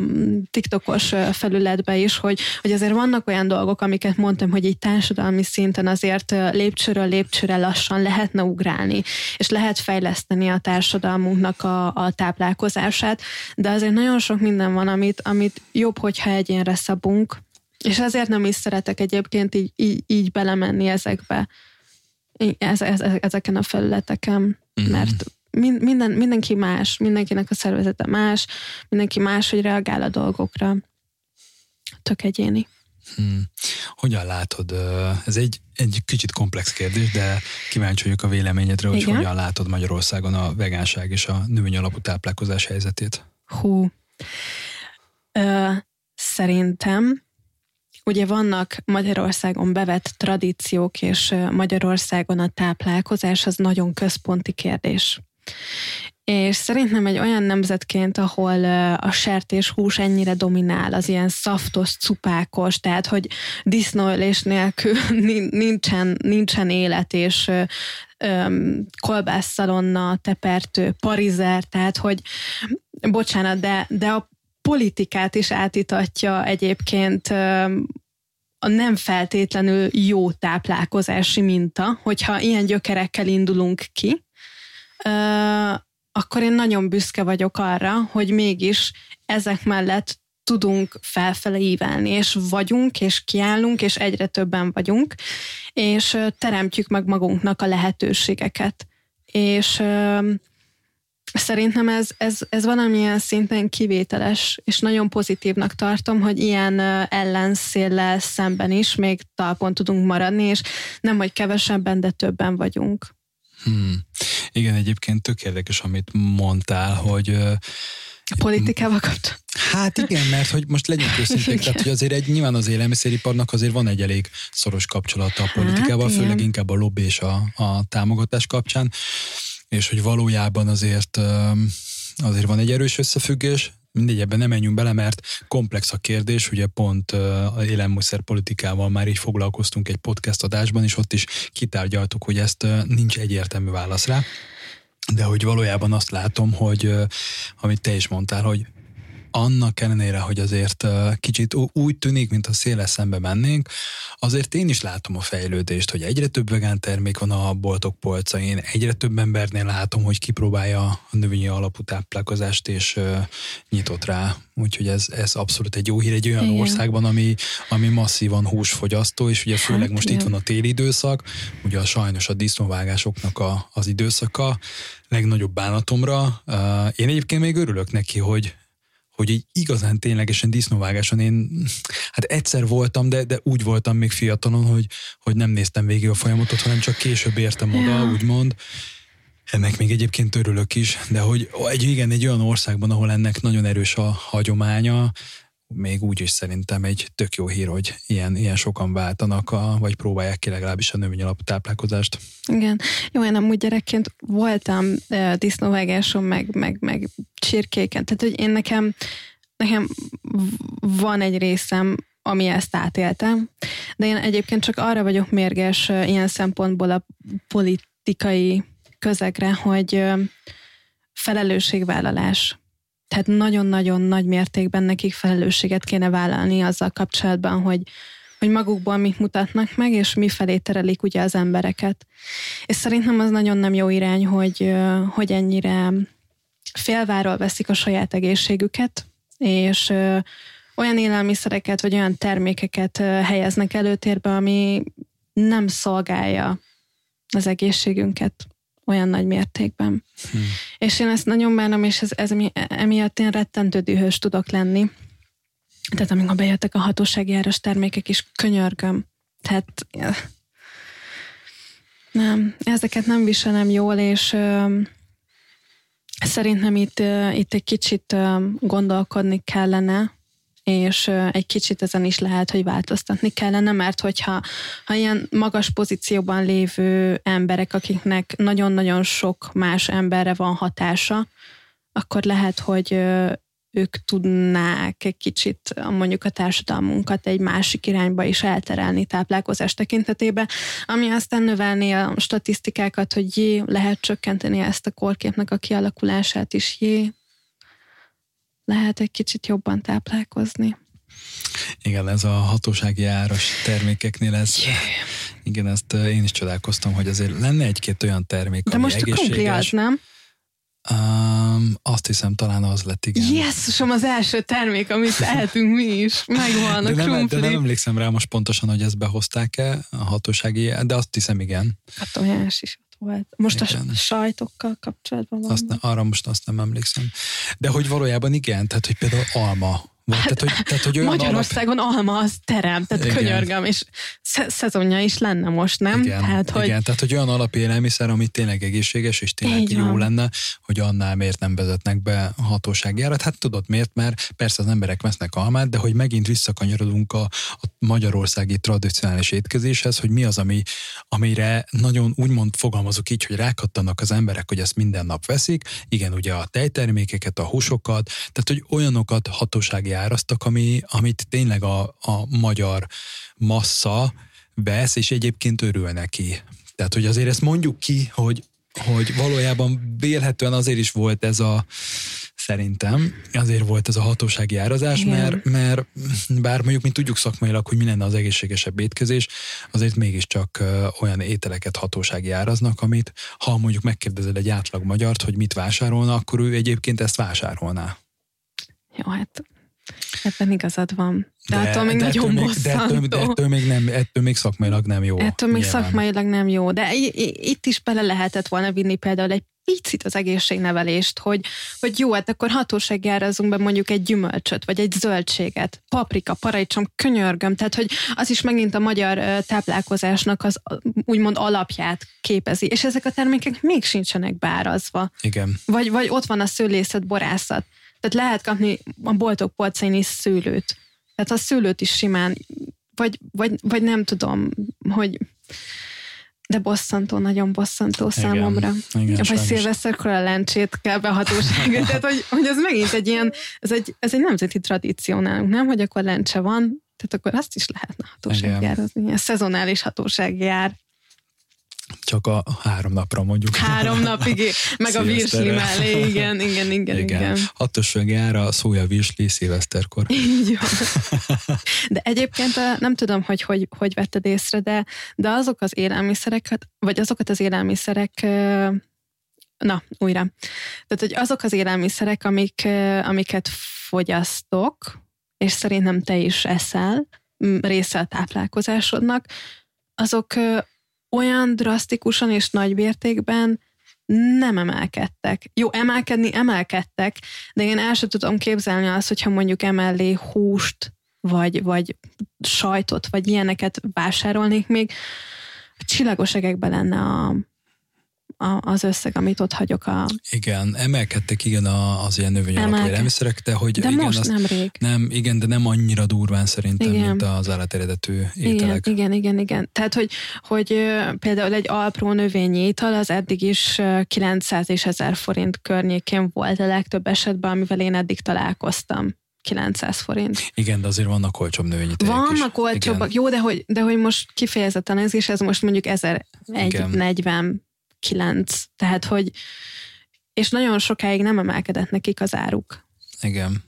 TikTokos felületbe is, hogy, hogy azért vannak olyan dolgok, amiket mondtam, hogy egy társadalmi szinten azért lépcsőről lépcsőre lassan lehetne ugrálni, és lehet fejleszteni a társadalmunknak a, a táplálkozását, de azért nagyon sok minden van, amit, amit jobb, hogyha egyénre szabunk, és ezért nem is szeretek egyébként így, így, így belemenni ezekbe, ez, ez, ezeken a felületeken, uh-huh. mert minden, mindenki más, mindenkinek a szervezete más, mindenki más, hogy reagál a dolgokra. Tök egyéni. Hmm. Hogyan látod, ez egy, egy kicsit komplex kérdés, de kíváncsi vagyok a véleményedre, hogy Igen? hogyan látod Magyarországon a vegánság és a növény alapú táplálkozás helyzetét? Hú. Ö, szerintem Ugye vannak Magyarországon bevett tradíciók, és Magyarországon a táplálkozás az nagyon központi kérdés. És szerintem egy olyan nemzetként, ahol a sertés hús ennyire dominál, az ilyen szaftos, cupákos, tehát hogy disznóölés nélkül nincsen, nincsen élet, és kolbászszalonna, tepertő, parizer, tehát hogy bocsánat, de, de a politikát is átítatja egyébként a nem feltétlenül jó táplálkozási minta, hogyha ilyen gyökerekkel indulunk ki, akkor én nagyon büszke vagyok arra, hogy mégis ezek mellett tudunk felfele ívelni, és vagyunk, és kiállunk, és egyre többen vagyunk, és teremtjük meg magunknak a lehetőségeket. És Szerintem ez, ez, ez valamilyen szinten kivételes, és nagyon pozitívnak tartom, hogy ilyen ellenszéllel szemben is még talpon tudunk maradni, és nem, hogy kevesebben, de többen vagyunk. Hmm. Igen, egyébként tök érdekes, amit mondtál, hogy a politikával kapcsolatban? Hát igen, mert hogy most legyünk őszinték, tehát hogy azért egy, nyilván az élelmiszeriparnak azért van egy elég szoros kapcsolata a politikával, hát, főleg inkább a lobby és a, a támogatás kapcsán és hogy valójában azért, azért van egy erős összefüggés, mindegy, ebben nem menjünk bele, mert komplex a kérdés, ugye pont a élelmiszer politikával már így foglalkoztunk egy podcast adásban, és ott is kitárgyaltuk, hogy ezt nincs egyértelmű válasz rá, de hogy valójában azt látom, hogy amit te is mondtál, hogy annak ellenére, hogy azért kicsit úgy tűnik, mint a széles szembe mennénk, azért én is látom a fejlődést, hogy egyre több vegán termék van a boltok polcain, egyre több embernél látom, hogy kipróbálja a növényi alapú táplálkozást, és nyitott rá. Úgyhogy ez, ez abszolút egy jó hír egy olyan Igen. országban, ami, ami masszívan húsfogyasztó, és ugye főleg hát, most igen. itt van a téli időszak, ugye a sajnos a disznóvágásoknak a, az időszaka, legnagyobb bánatomra. Én egyébként még örülök neki, hogy, hogy egy igazán ténylegesen disznóvágáson én, hát egyszer voltam, de, de úgy voltam még fiatalon, hogy, hogy nem néztem végig a folyamatot, hanem csak később értem oda, ja. úgymond. Ennek még egyébként örülök is, de hogy egy, igen, egy olyan országban, ahol ennek nagyon erős a hagyománya, még úgy is szerintem egy tök jó hír, hogy ilyen, ilyen sokan váltanak, a, vagy próbálják ki legalábbis a növény alapú táplálkozást. Igen. Jó, én amúgy gyerekként voltam uh, disznóvágáson, meg, meg, meg csirkéken, tehát hogy én nekem, nekem van egy részem, ami ezt átéltem, de én egyébként csak arra vagyok mérges uh, ilyen szempontból a politikai közegre, hogy uh, felelősségvállalás tehát nagyon-nagyon nagy mértékben nekik felelősséget kéne vállalni azzal kapcsolatban, hogy, hogy magukból mit mutatnak meg, és mi felé terelik ugye az embereket. És szerintem az nagyon nem jó irány, hogy, hogy ennyire félváról veszik a saját egészségüket, és olyan élelmiszereket, vagy olyan termékeket helyeznek előtérbe, ami nem szolgálja az egészségünket olyan nagy mértékben. Hmm. És én ezt nagyon bánom, és ez, ez emiatt én rettentő dühös tudok lenni. Tehát amikor bejöttek a hatósági áras termékek is, könyörgöm. Tehát nem, ezeket nem viselem jól, és ö, szerintem itt, ö, itt egy kicsit ö, gondolkodni kellene, és egy kicsit ezen is lehet, hogy változtatni kellene, mert hogyha ha ilyen magas pozícióban lévő emberek, akiknek nagyon-nagyon sok más emberre van hatása, akkor lehet, hogy ők tudnák egy kicsit mondjuk a társadalmunkat egy másik irányba is elterelni táplálkozás tekintetében, ami aztán növelni a statisztikákat, hogy jé, lehet csökkenteni ezt a korképnek a kialakulását is, jé, lehet egy kicsit jobban táplálkozni. Igen, ez a hatósági áras termékeknél ez, yeah. igen, ezt én is csodálkoztam, hogy azért lenne egy-két olyan termék, De ami most egészséges. a krumpli az, nem? Um, azt hiszem, talán az lett, igen. Jézusom, az első termék, amit ehetünk mi is. Megvan de a nem, De nem emlékszem rá most pontosan, hogy ezt behozták-e a hatósági, de azt hiszem, igen. A tojás is volt. Most igen. a sajtokkal kapcsolatban van. Azt arra most azt nem emlékszem. De hogy valójában igen, tehát hogy például alma Hát, tehát, hogy, tehát, hogy olyan Magyarországon alap... alma az terem, tehát igen. könyörgöm, és szezonja is lenne most, nem? Igen, tehát, hogy... igen, tehát hogy olyan alapélelmiszer, ami tényleg egészséges, és tényleg Így jó van. lenne, hogy annál miért nem vezetnek be hatósági árat. Hát tudod miért, mert persze az emberek vesznek almát, de hogy megint visszakanyarodunk a, a magyarországi tradicionális étkezéshez, hogy mi az, ami, amire nagyon úgymond fogalmazok így, hogy rákattanak az emberek, hogy ezt minden nap veszik. Igen, ugye a tejtermékeket, a húsokat, tehát hogy olyanokat hatósági árasztak, ami, amit tényleg a, a magyar massza vesz, és egyébként örül neki. Tehát, hogy azért ezt mondjuk ki, hogy, hogy valójában vélhetően azért is volt ez a szerintem azért volt ez a hatósági árazás, mert, mert bár mondjuk mi tudjuk szakmailag, hogy mi lenne az egészségesebb étkezés, azért mégiscsak olyan ételeket hatósági áraznak, amit ha mondjuk megkérdezel egy átlag magyart, hogy mit vásárolna, akkor ő egyébként ezt vásárolná. Jó, hát Ebben igazad van. De, de attól még de nagyon ettől még, de, ettől, de ettől még, nem, ettől még szakmailag nem jó. Ettől még nyilván. szakmailag nem jó, de itt is bele lehetett volna vinni például egy picit az egészségnevelést, hogy, hogy jó, hát akkor hatóságjárazunk be mondjuk egy gyümölcsöt, vagy egy zöldséget, paprika, paradicsom, könyörgöm, tehát hogy az is megint a magyar táplálkozásnak az úgymond alapját képezi, és ezek a termékek még sincsenek beárazva. Igen. Vagy, vagy ott van a szőlészet, borászat. Tehát lehet kapni a boltok polcain is szőlőt. Tehát a szőlőt is simán, vagy, vagy, vagy nem tudom, hogy de bosszantó, nagyon bosszantó igen, számomra. Igen, vagy szilveszterkor a lencsét kell behatósága. Tehát, hogy, hogy ez megint egy ilyen, ez egy, ez egy nemzeti tradíció nálunk, nem? Hogy akkor lencse van, tehát akkor azt is lehetne hatóságjár, az ilyen szezonális hatóságjár. Csak a három napra mondjuk. Három napig, meg a virsli mellé, igen, igen, igen, igen. igen. Hatos jár a szója virsli szilveszterkor. Így van. De egyébként nem tudom, hogy hogy, hogy vetted észre, de, de azok az élelmiszereket, vagy azokat az élelmiszerek Na, újra. Tehát, hogy azok az élelmiszerek, amik, amiket fogyasztok, és szerintem te is eszel, része a táplálkozásodnak, azok olyan drasztikusan és nagy mértékben nem emelkedtek. Jó, emelkedni emelkedtek, de én el sem tudom képzelni azt, hogyha mondjuk emellé húst, vagy, vagy sajtot, vagy ilyeneket vásárolnék még, csillagos egekben lenne a, a, az összeg, amit ott hagyok a... Igen, emelkedtek igen az ilyen növény alapú élelmiszerek, de hogy de igen, most nem rég. Nem, igen, de nem annyira durván szerintem, igen. mint az állateredetű ételek. Igen, igen, igen, igen. Tehát, hogy, hogy például egy alpró növényi étel az eddig is 900 és 1000 forint környékén volt a legtöbb esetben, amivel én eddig találkoztam. 900 forint. Igen, de azért vannak olcsóbb növényi Vannak olcsóbbak, jó, de hogy, de hogy most kifejezetten ez is, ez most mondjuk 1040 kilenc. Tehát, hogy és nagyon sokáig nem emelkedett nekik az áruk. Igen.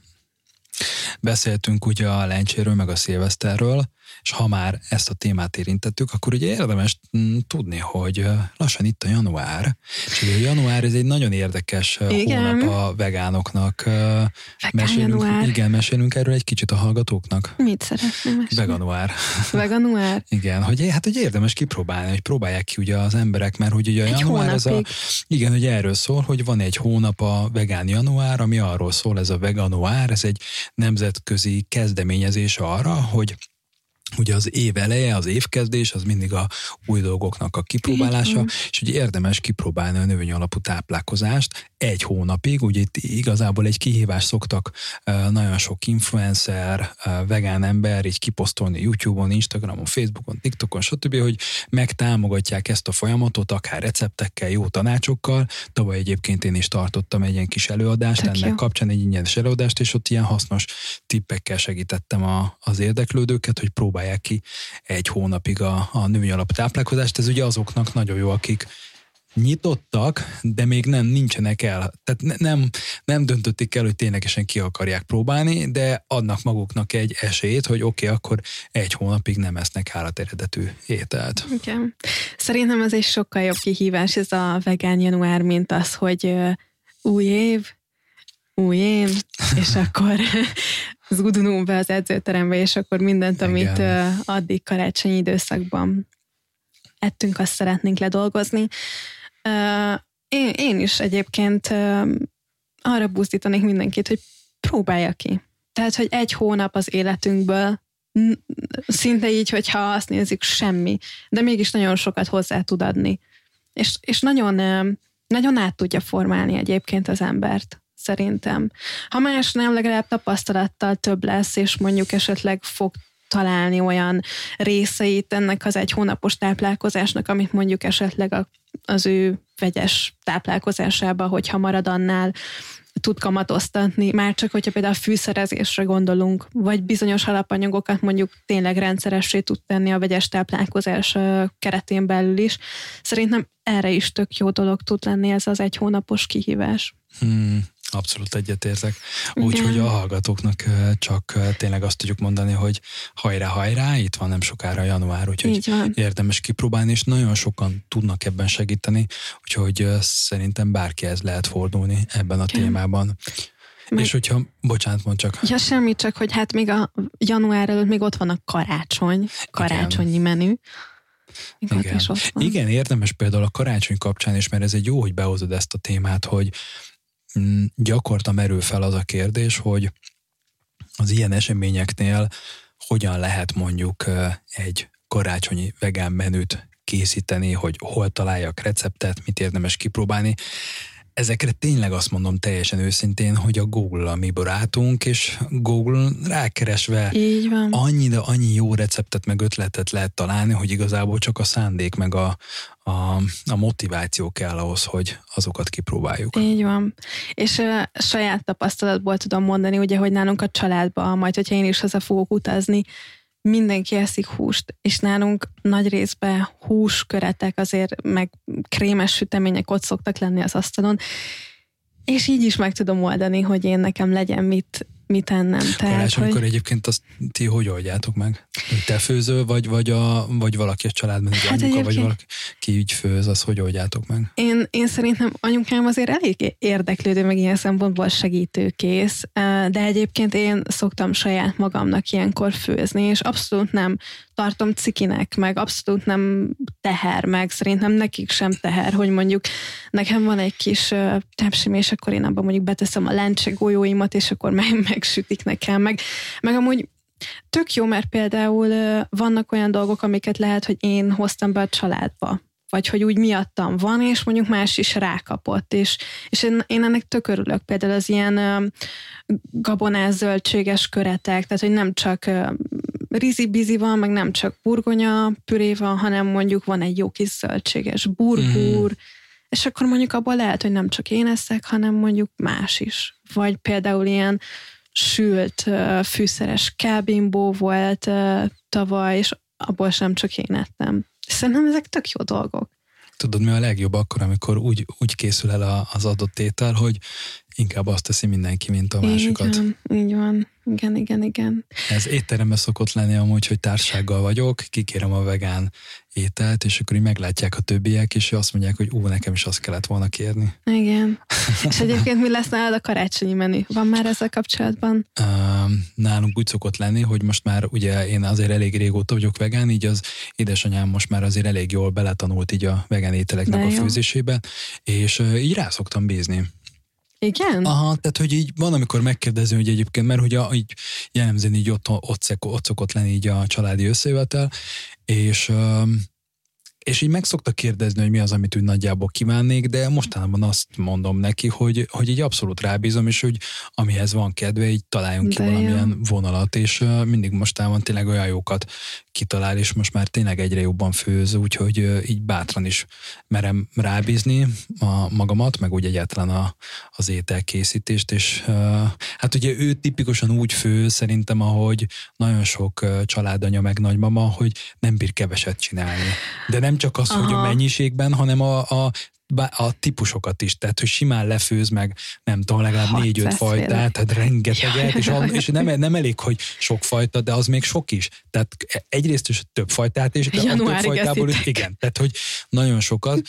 Beszéltünk ugye a lencséről, meg a szilveszterről, és ha már ezt a témát érintettük, akkor ugye érdemes mm, tudni, hogy lassan itt a január, és ugye a január ez egy nagyon érdekes igen. hónap a vegánoknak. Vegán mesélünk, január. Igen, mesélünk erről egy kicsit a hallgatóknak. Mit szeretném mesélni? Veganuár. Veganuár? igen, hogy hát hogy érdemes kipróbálni, hogy próbálják ki ugye az emberek, mert hogy ugye a egy január ez a, igen, hogy erről szól, hogy van egy hónap a vegán január, ami arról szól, ez a veganuár, ez egy nemzetközi kezdeményezés arra, hogy Ugye az év eleje, az évkezdés, az mindig a új dolgoknak a kipróbálása, mm. és ugye érdemes kipróbálni a növény alapú táplálkozást egy hónapig, ugye itt igazából egy kihívást szoktak nagyon sok influencer, vegán ember így kiposztolni YouTube-on, Instagramon, Facebookon, TikTokon, stb., hogy megtámogatják ezt a folyamatot, akár receptekkel, jó tanácsokkal. Tavaly egyébként én is tartottam egy ilyen kis előadást, Tök ennek jó. kapcsán egy ingyenes előadást, és ott ilyen hasznos tippekkel segítettem a, az érdeklődőket, hogy próbálják próbálják ki egy hónapig a, a női alaptáplálkozást. Ez ugye azoknak nagyon jó, akik nyitottak, de még nem nincsenek el. Tehát ne, nem, nem döntötték el, hogy ténylegesen ki akarják próbálni, de adnak maguknak egy esélyt, hogy oké, okay, akkor egy hónapig nem esznek állateredetű ételt. Igen. Szerintem ez egy sokkal jobb kihívás ez a vegán január, mint az, hogy új év, új én, és akkor zudulunk be az edzőterembe, és akkor mindent, amit Igen. addig karácsonyi időszakban ettünk, azt szeretnénk ledolgozni. Én, én is egyébként arra buzdítanék mindenkit, hogy próbálja ki. Tehát, hogy egy hónap az életünkből, szinte így, hogyha azt nézzük, semmi, de mégis nagyon sokat hozzá tud adni. És, és nagyon, nagyon át tudja formálni egyébként az embert szerintem. Ha más nem, legalább tapasztalattal több lesz, és mondjuk esetleg fog találni olyan részeit ennek az egy hónapos táplálkozásnak, amit mondjuk esetleg az ő vegyes táplálkozásába, hogyha marad annál, tud kamatoztatni, már csak hogyha például a fűszerezésre gondolunk, vagy bizonyos alapanyagokat mondjuk tényleg rendszeressé tud tenni a vegyes táplálkozás keretén belül is. Szerintem erre is tök jó dolog tud lenni ez az egy hónapos kihívás. Hmm, Abszolút egyetértek. Úgyhogy a hallgatóknak csak tényleg azt tudjuk mondani, hogy hajrá, hajrá, itt van nem sokára január, úgyhogy érdemes kipróbálni, és nagyon sokan tudnak ebben segíteni, úgyhogy szerintem bárkihez lehet fordulni ebben a témában. Meg... És hogyha, bocsánat, mond csak. Ja, semmi, csak hogy hát még a január előtt még ott van a karácsony, karácsonyi Igen. menü. Igen. Igen, érdemes például a karácsony kapcsán is, mert ez egy jó, hogy behozod ezt a témát, hogy gyakorta merül fel az a kérdés, hogy az ilyen eseményeknél hogyan lehet mondjuk egy karácsonyi vegán menüt készíteni, hogy hol találjak receptet, mit érdemes kipróbálni ezekre tényleg azt mondom teljesen őszintén, hogy a Google-a mi barátunk, és Google rákeresve Így van. annyi, de annyi jó receptet meg ötletet lehet találni, hogy igazából csak a szándék meg a, a, a motiváció kell ahhoz, hogy azokat kipróbáljuk. Így van. És uh, saját tapasztalatból tudom mondani, ugye, hogy nálunk a családban, majd hogyha én is haza fogok utazni, mindenki eszik húst, és nálunk nagy részben húsköretek azért, meg krémes sütemények ott szoktak lenni az asztalon, és így is meg tudom oldani, hogy én nekem legyen mit mit ennem. Tehát, Karácsonykor hogy... akkor egyébként azt ti hogy oldjátok meg? Te főzöl, vagy, vagy, a, vagy valaki a családban, hát anyuka, egyébként... vagy valaki ki így főz, az hogy oldjátok meg? Én, én szerintem anyukám azért elég érdeklődő, meg ilyen szempontból segítőkész, de egyébként én szoktam saját magamnak ilyenkor főzni, és abszolút nem tartom cikinek, meg abszolút nem teher, meg szerintem nekik sem teher, hogy mondjuk nekem van egy kis tepsim, és akkor én abban mondjuk beteszem a lencse golyóimat, és akkor meg, megsütik nekem, meg, meg amúgy tök jó, mert például vannak olyan dolgok, amiket lehet, hogy én hoztam be a családba, vagy hogy úgy miattam van, és mondjuk más is rákapott, és, és én, én ennek tök örülök, például az ilyen uh, gabonás zöldséges köretek, tehát hogy nem csak uh, rizi-bizi van, meg nem csak burgonya püré van, hanem mondjuk van egy jó kis zöldséges burbur, mm. és akkor mondjuk abban lehet, hogy nem csak én eszek, hanem mondjuk más is. Vagy például ilyen sült fűszeres kábimbó volt tavaly, és abból sem csak én ettem. Szerintem ezek tök jó dolgok. Tudod, mi a legjobb akkor, amikor úgy, úgy készül el az adott étel, hogy inkább azt teszi mindenki, mint a másikat. Igen, így van. Igen, igen, igen. Ez étteremben szokott lenni amúgy, hogy társággal vagyok, kikérem a vegán ételt, és akkor így meglátják a többiek, és azt mondják, hogy ú, nekem is azt kellett volna kérni. Igen. és egyébként mi lesz nálad a karácsonyi menü? Van már ezzel kapcsolatban? Nálunk úgy szokott lenni, hogy most már ugye én azért elég régóta vagyok vegán, így az édesanyám most már azért elég jól beletanult így a vegán ételeknek De a főzésébe, és így rá szoktam bízni. Igen? Aha, tehát hogy így van, amikor megkérdező, hogy egyébként, mert hogy a, így jellemzően így ott, ott, ott szokott lenni így a családi összejövetel, és és így meg szokta kérdezni, hogy mi az, amit úgy nagyjából kívánnék, de mostanában azt mondom neki, hogy, hogy így abszolút rábízom, és hogy amihez van kedve, így találjunk ki de valamilyen jó. vonalat, és mindig mostában tényleg olyan jókat kitalál, és most már tényleg egyre jobban főz, úgyhogy így bátran is merem rábízni a magamat, meg úgy egyáltalán a, az ételkészítést, és hát ugye ő tipikusan úgy fő szerintem, ahogy nagyon sok családanya meg nagymama, hogy nem bír keveset csinálni. De nem nem csak az, Aha. hogy a mennyiségben, hanem a, a a típusokat is, tehát hogy simán lefőz meg, nem tudom, legalább négy-öt fajtát, tehát rengeteget, és, és nem, nem elég, hogy sok fajta, de az még sok is. Tehát egyrészt is több fajtát de a több fajtából is, igen, tehát hogy nagyon sokat,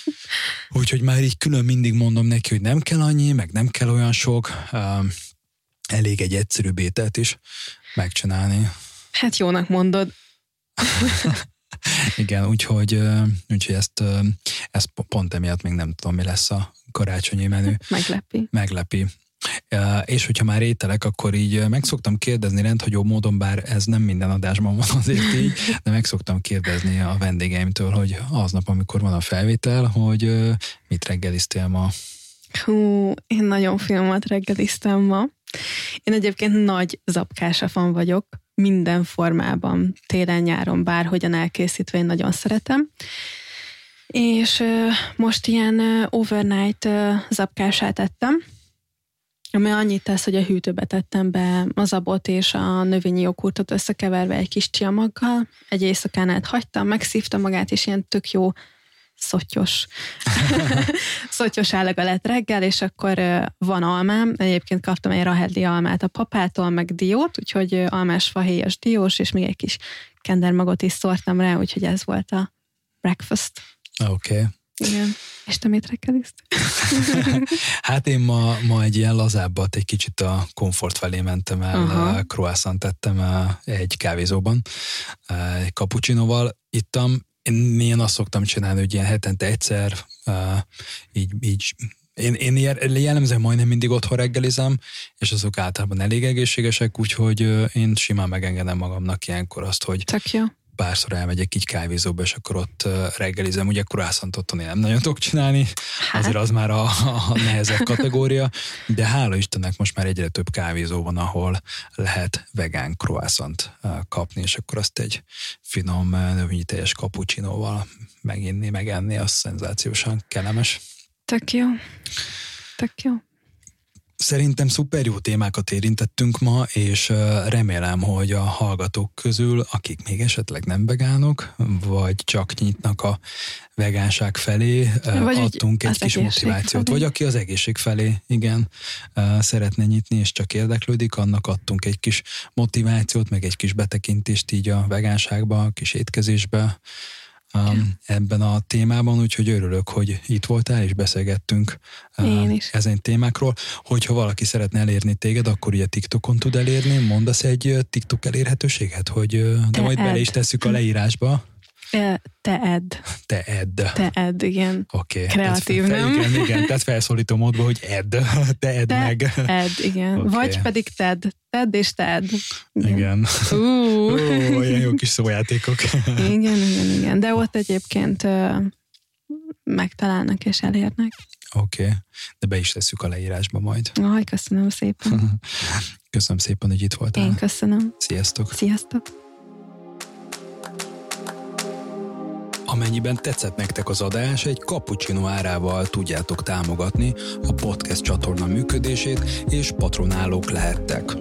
úgyhogy már így külön mindig mondom neki, hogy nem kell annyi, meg nem kell olyan sok, um, elég egy egyszerű ételt is megcsinálni. Hát jónak mondod. Igen, úgyhogy, úgyhogy ezt, ezt pont emiatt még nem tudom, mi lesz a karácsonyi menü. Meglepi. Meglepi. És hogyha már ételek, akkor így meg szoktam kérdezni rendhagyó módon, bár ez nem minden adásban van azért így, de meg szoktam kérdezni a vendégeimtől, hogy aznap, amikor van a felvétel, hogy mit reggeliztél ma. Hú, én nagyon filmat reggeliztem ma. Én egyébként nagy zapkásafan vagyok, minden formában, télen-nyáron, bárhogyan elkészítve, én nagyon szeretem. És most ilyen overnight zapkását ettem, ami annyit tesz, hogy a hűtőbe tettem be az abot és a növényi joghurtot összekeverve egy kis csiamaggal, egy éjszakán át hagytam, megszívta magát, és ilyen tök jó szottyos, szottyos állaga lett reggel, és akkor van almám, egyébként kaptam egy rahedli almát a papától, meg diót, úgyhogy almás fahéjas diós, és még egy kis kendermagot is szórtam rá, úgyhogy ez volt a breakfast. Oké. Okay. Igen. És te mit reggeliztél? hát én ma, ma egy ilyen lazábbat, egy kicsit a komfort felé mentem el, uh-huh. croissant tettem egy kávézóban, egy cappuccinoval ittam, én, én azt szoktam csinálni, hogy ilyen hetente egyszer, uh, így, így én, én jellemzően majdnem mindig otthon reggelizem, és azok általában elég egészségesek, úgyhogy én simán megengedem magamnak ilyenkor azt, hogy Tök jó párszor elmegyek így kávézóba, és akkor ott reggelizem. Ugye croissant otthon én nem nagyon tudok csinálni, hát. azért az már a, a nehezebb kategória, de hála Istennek most már egyre több kávézó van, ahol lehet vegán croissant kapni, és akkor azt egy finom növényi teljes kapucsinóval meginni, megenni, az szenzációsan kellemes. Tök jó. Tök jó. Szerintem szuper jó témákat érintettünk ma, és remélem, hogy a hallgatók közül, akik még esetleg nem vegánok, vagy csak nyitnak a vegánság felé, vagy adtunk egy kis motivációt. Felé. Vagy aki az egészség felé, igen, szeretne nyitni, és csak érdeklődik, annak adtunk egy kis motivációt, meg egy kis betekintést így a vegánságba, a kis étkezésbe, um, ebben a témában, úgyhogy örülök, hogy itt voltál, és beszélgettünk um, ezen témákról. Hogyha valaki szeretne elérni téged, akkor ugye TikTokon tud elérni, mondasz egy TikTok elérhetőséget, hogy de majd bele is tesszük a leírásba. Te edd. Te edd. Te edd, igen. Oké. Okay. Kreatív, tehát, nem? Igen, igen, tehát felszólító módba, hogy edd. Te edd te meg. edd, igen. Okay. Vagy pedig ted. Ted és ted. Igen. igen. Uh. Uh, olyan jó kis szójátékok. igen, igen, igen. De ott egyébként megtalálnak és elérnek. Oké, okay. de be is tesszük a leírásba majd. Aj, köszönöm szépen. köszönöm szépen, hogy itt voltál. Én köszönöm. Sziasztok. Sziasztok. Amennyiben tetszett nektek az adás, egy cappuccino árával tudjátok támogatni a podcast csatorna működését, és patronálók lehettek.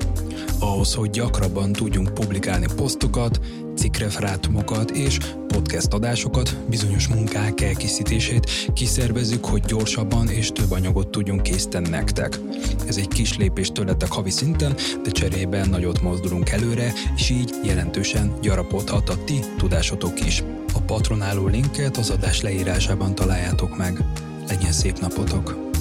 Ahhoz, hogy gyakrabban tudjunk publikálni posztokat, cikkreferátumokat és podcast adásokat, bizonyos munkák elkészítését kiszervezzük, hogy gyorsabban és több anyagot tudjunk készíteni nektek. Ez egy kis lépés tőletek havi szinten, de cserében nagyot mozdulunk előre, és így jelentősen gyarapodhat a ti tudásotok is. A patronáló linket az adás leírásában találjátok meg. Legyen szép napotok!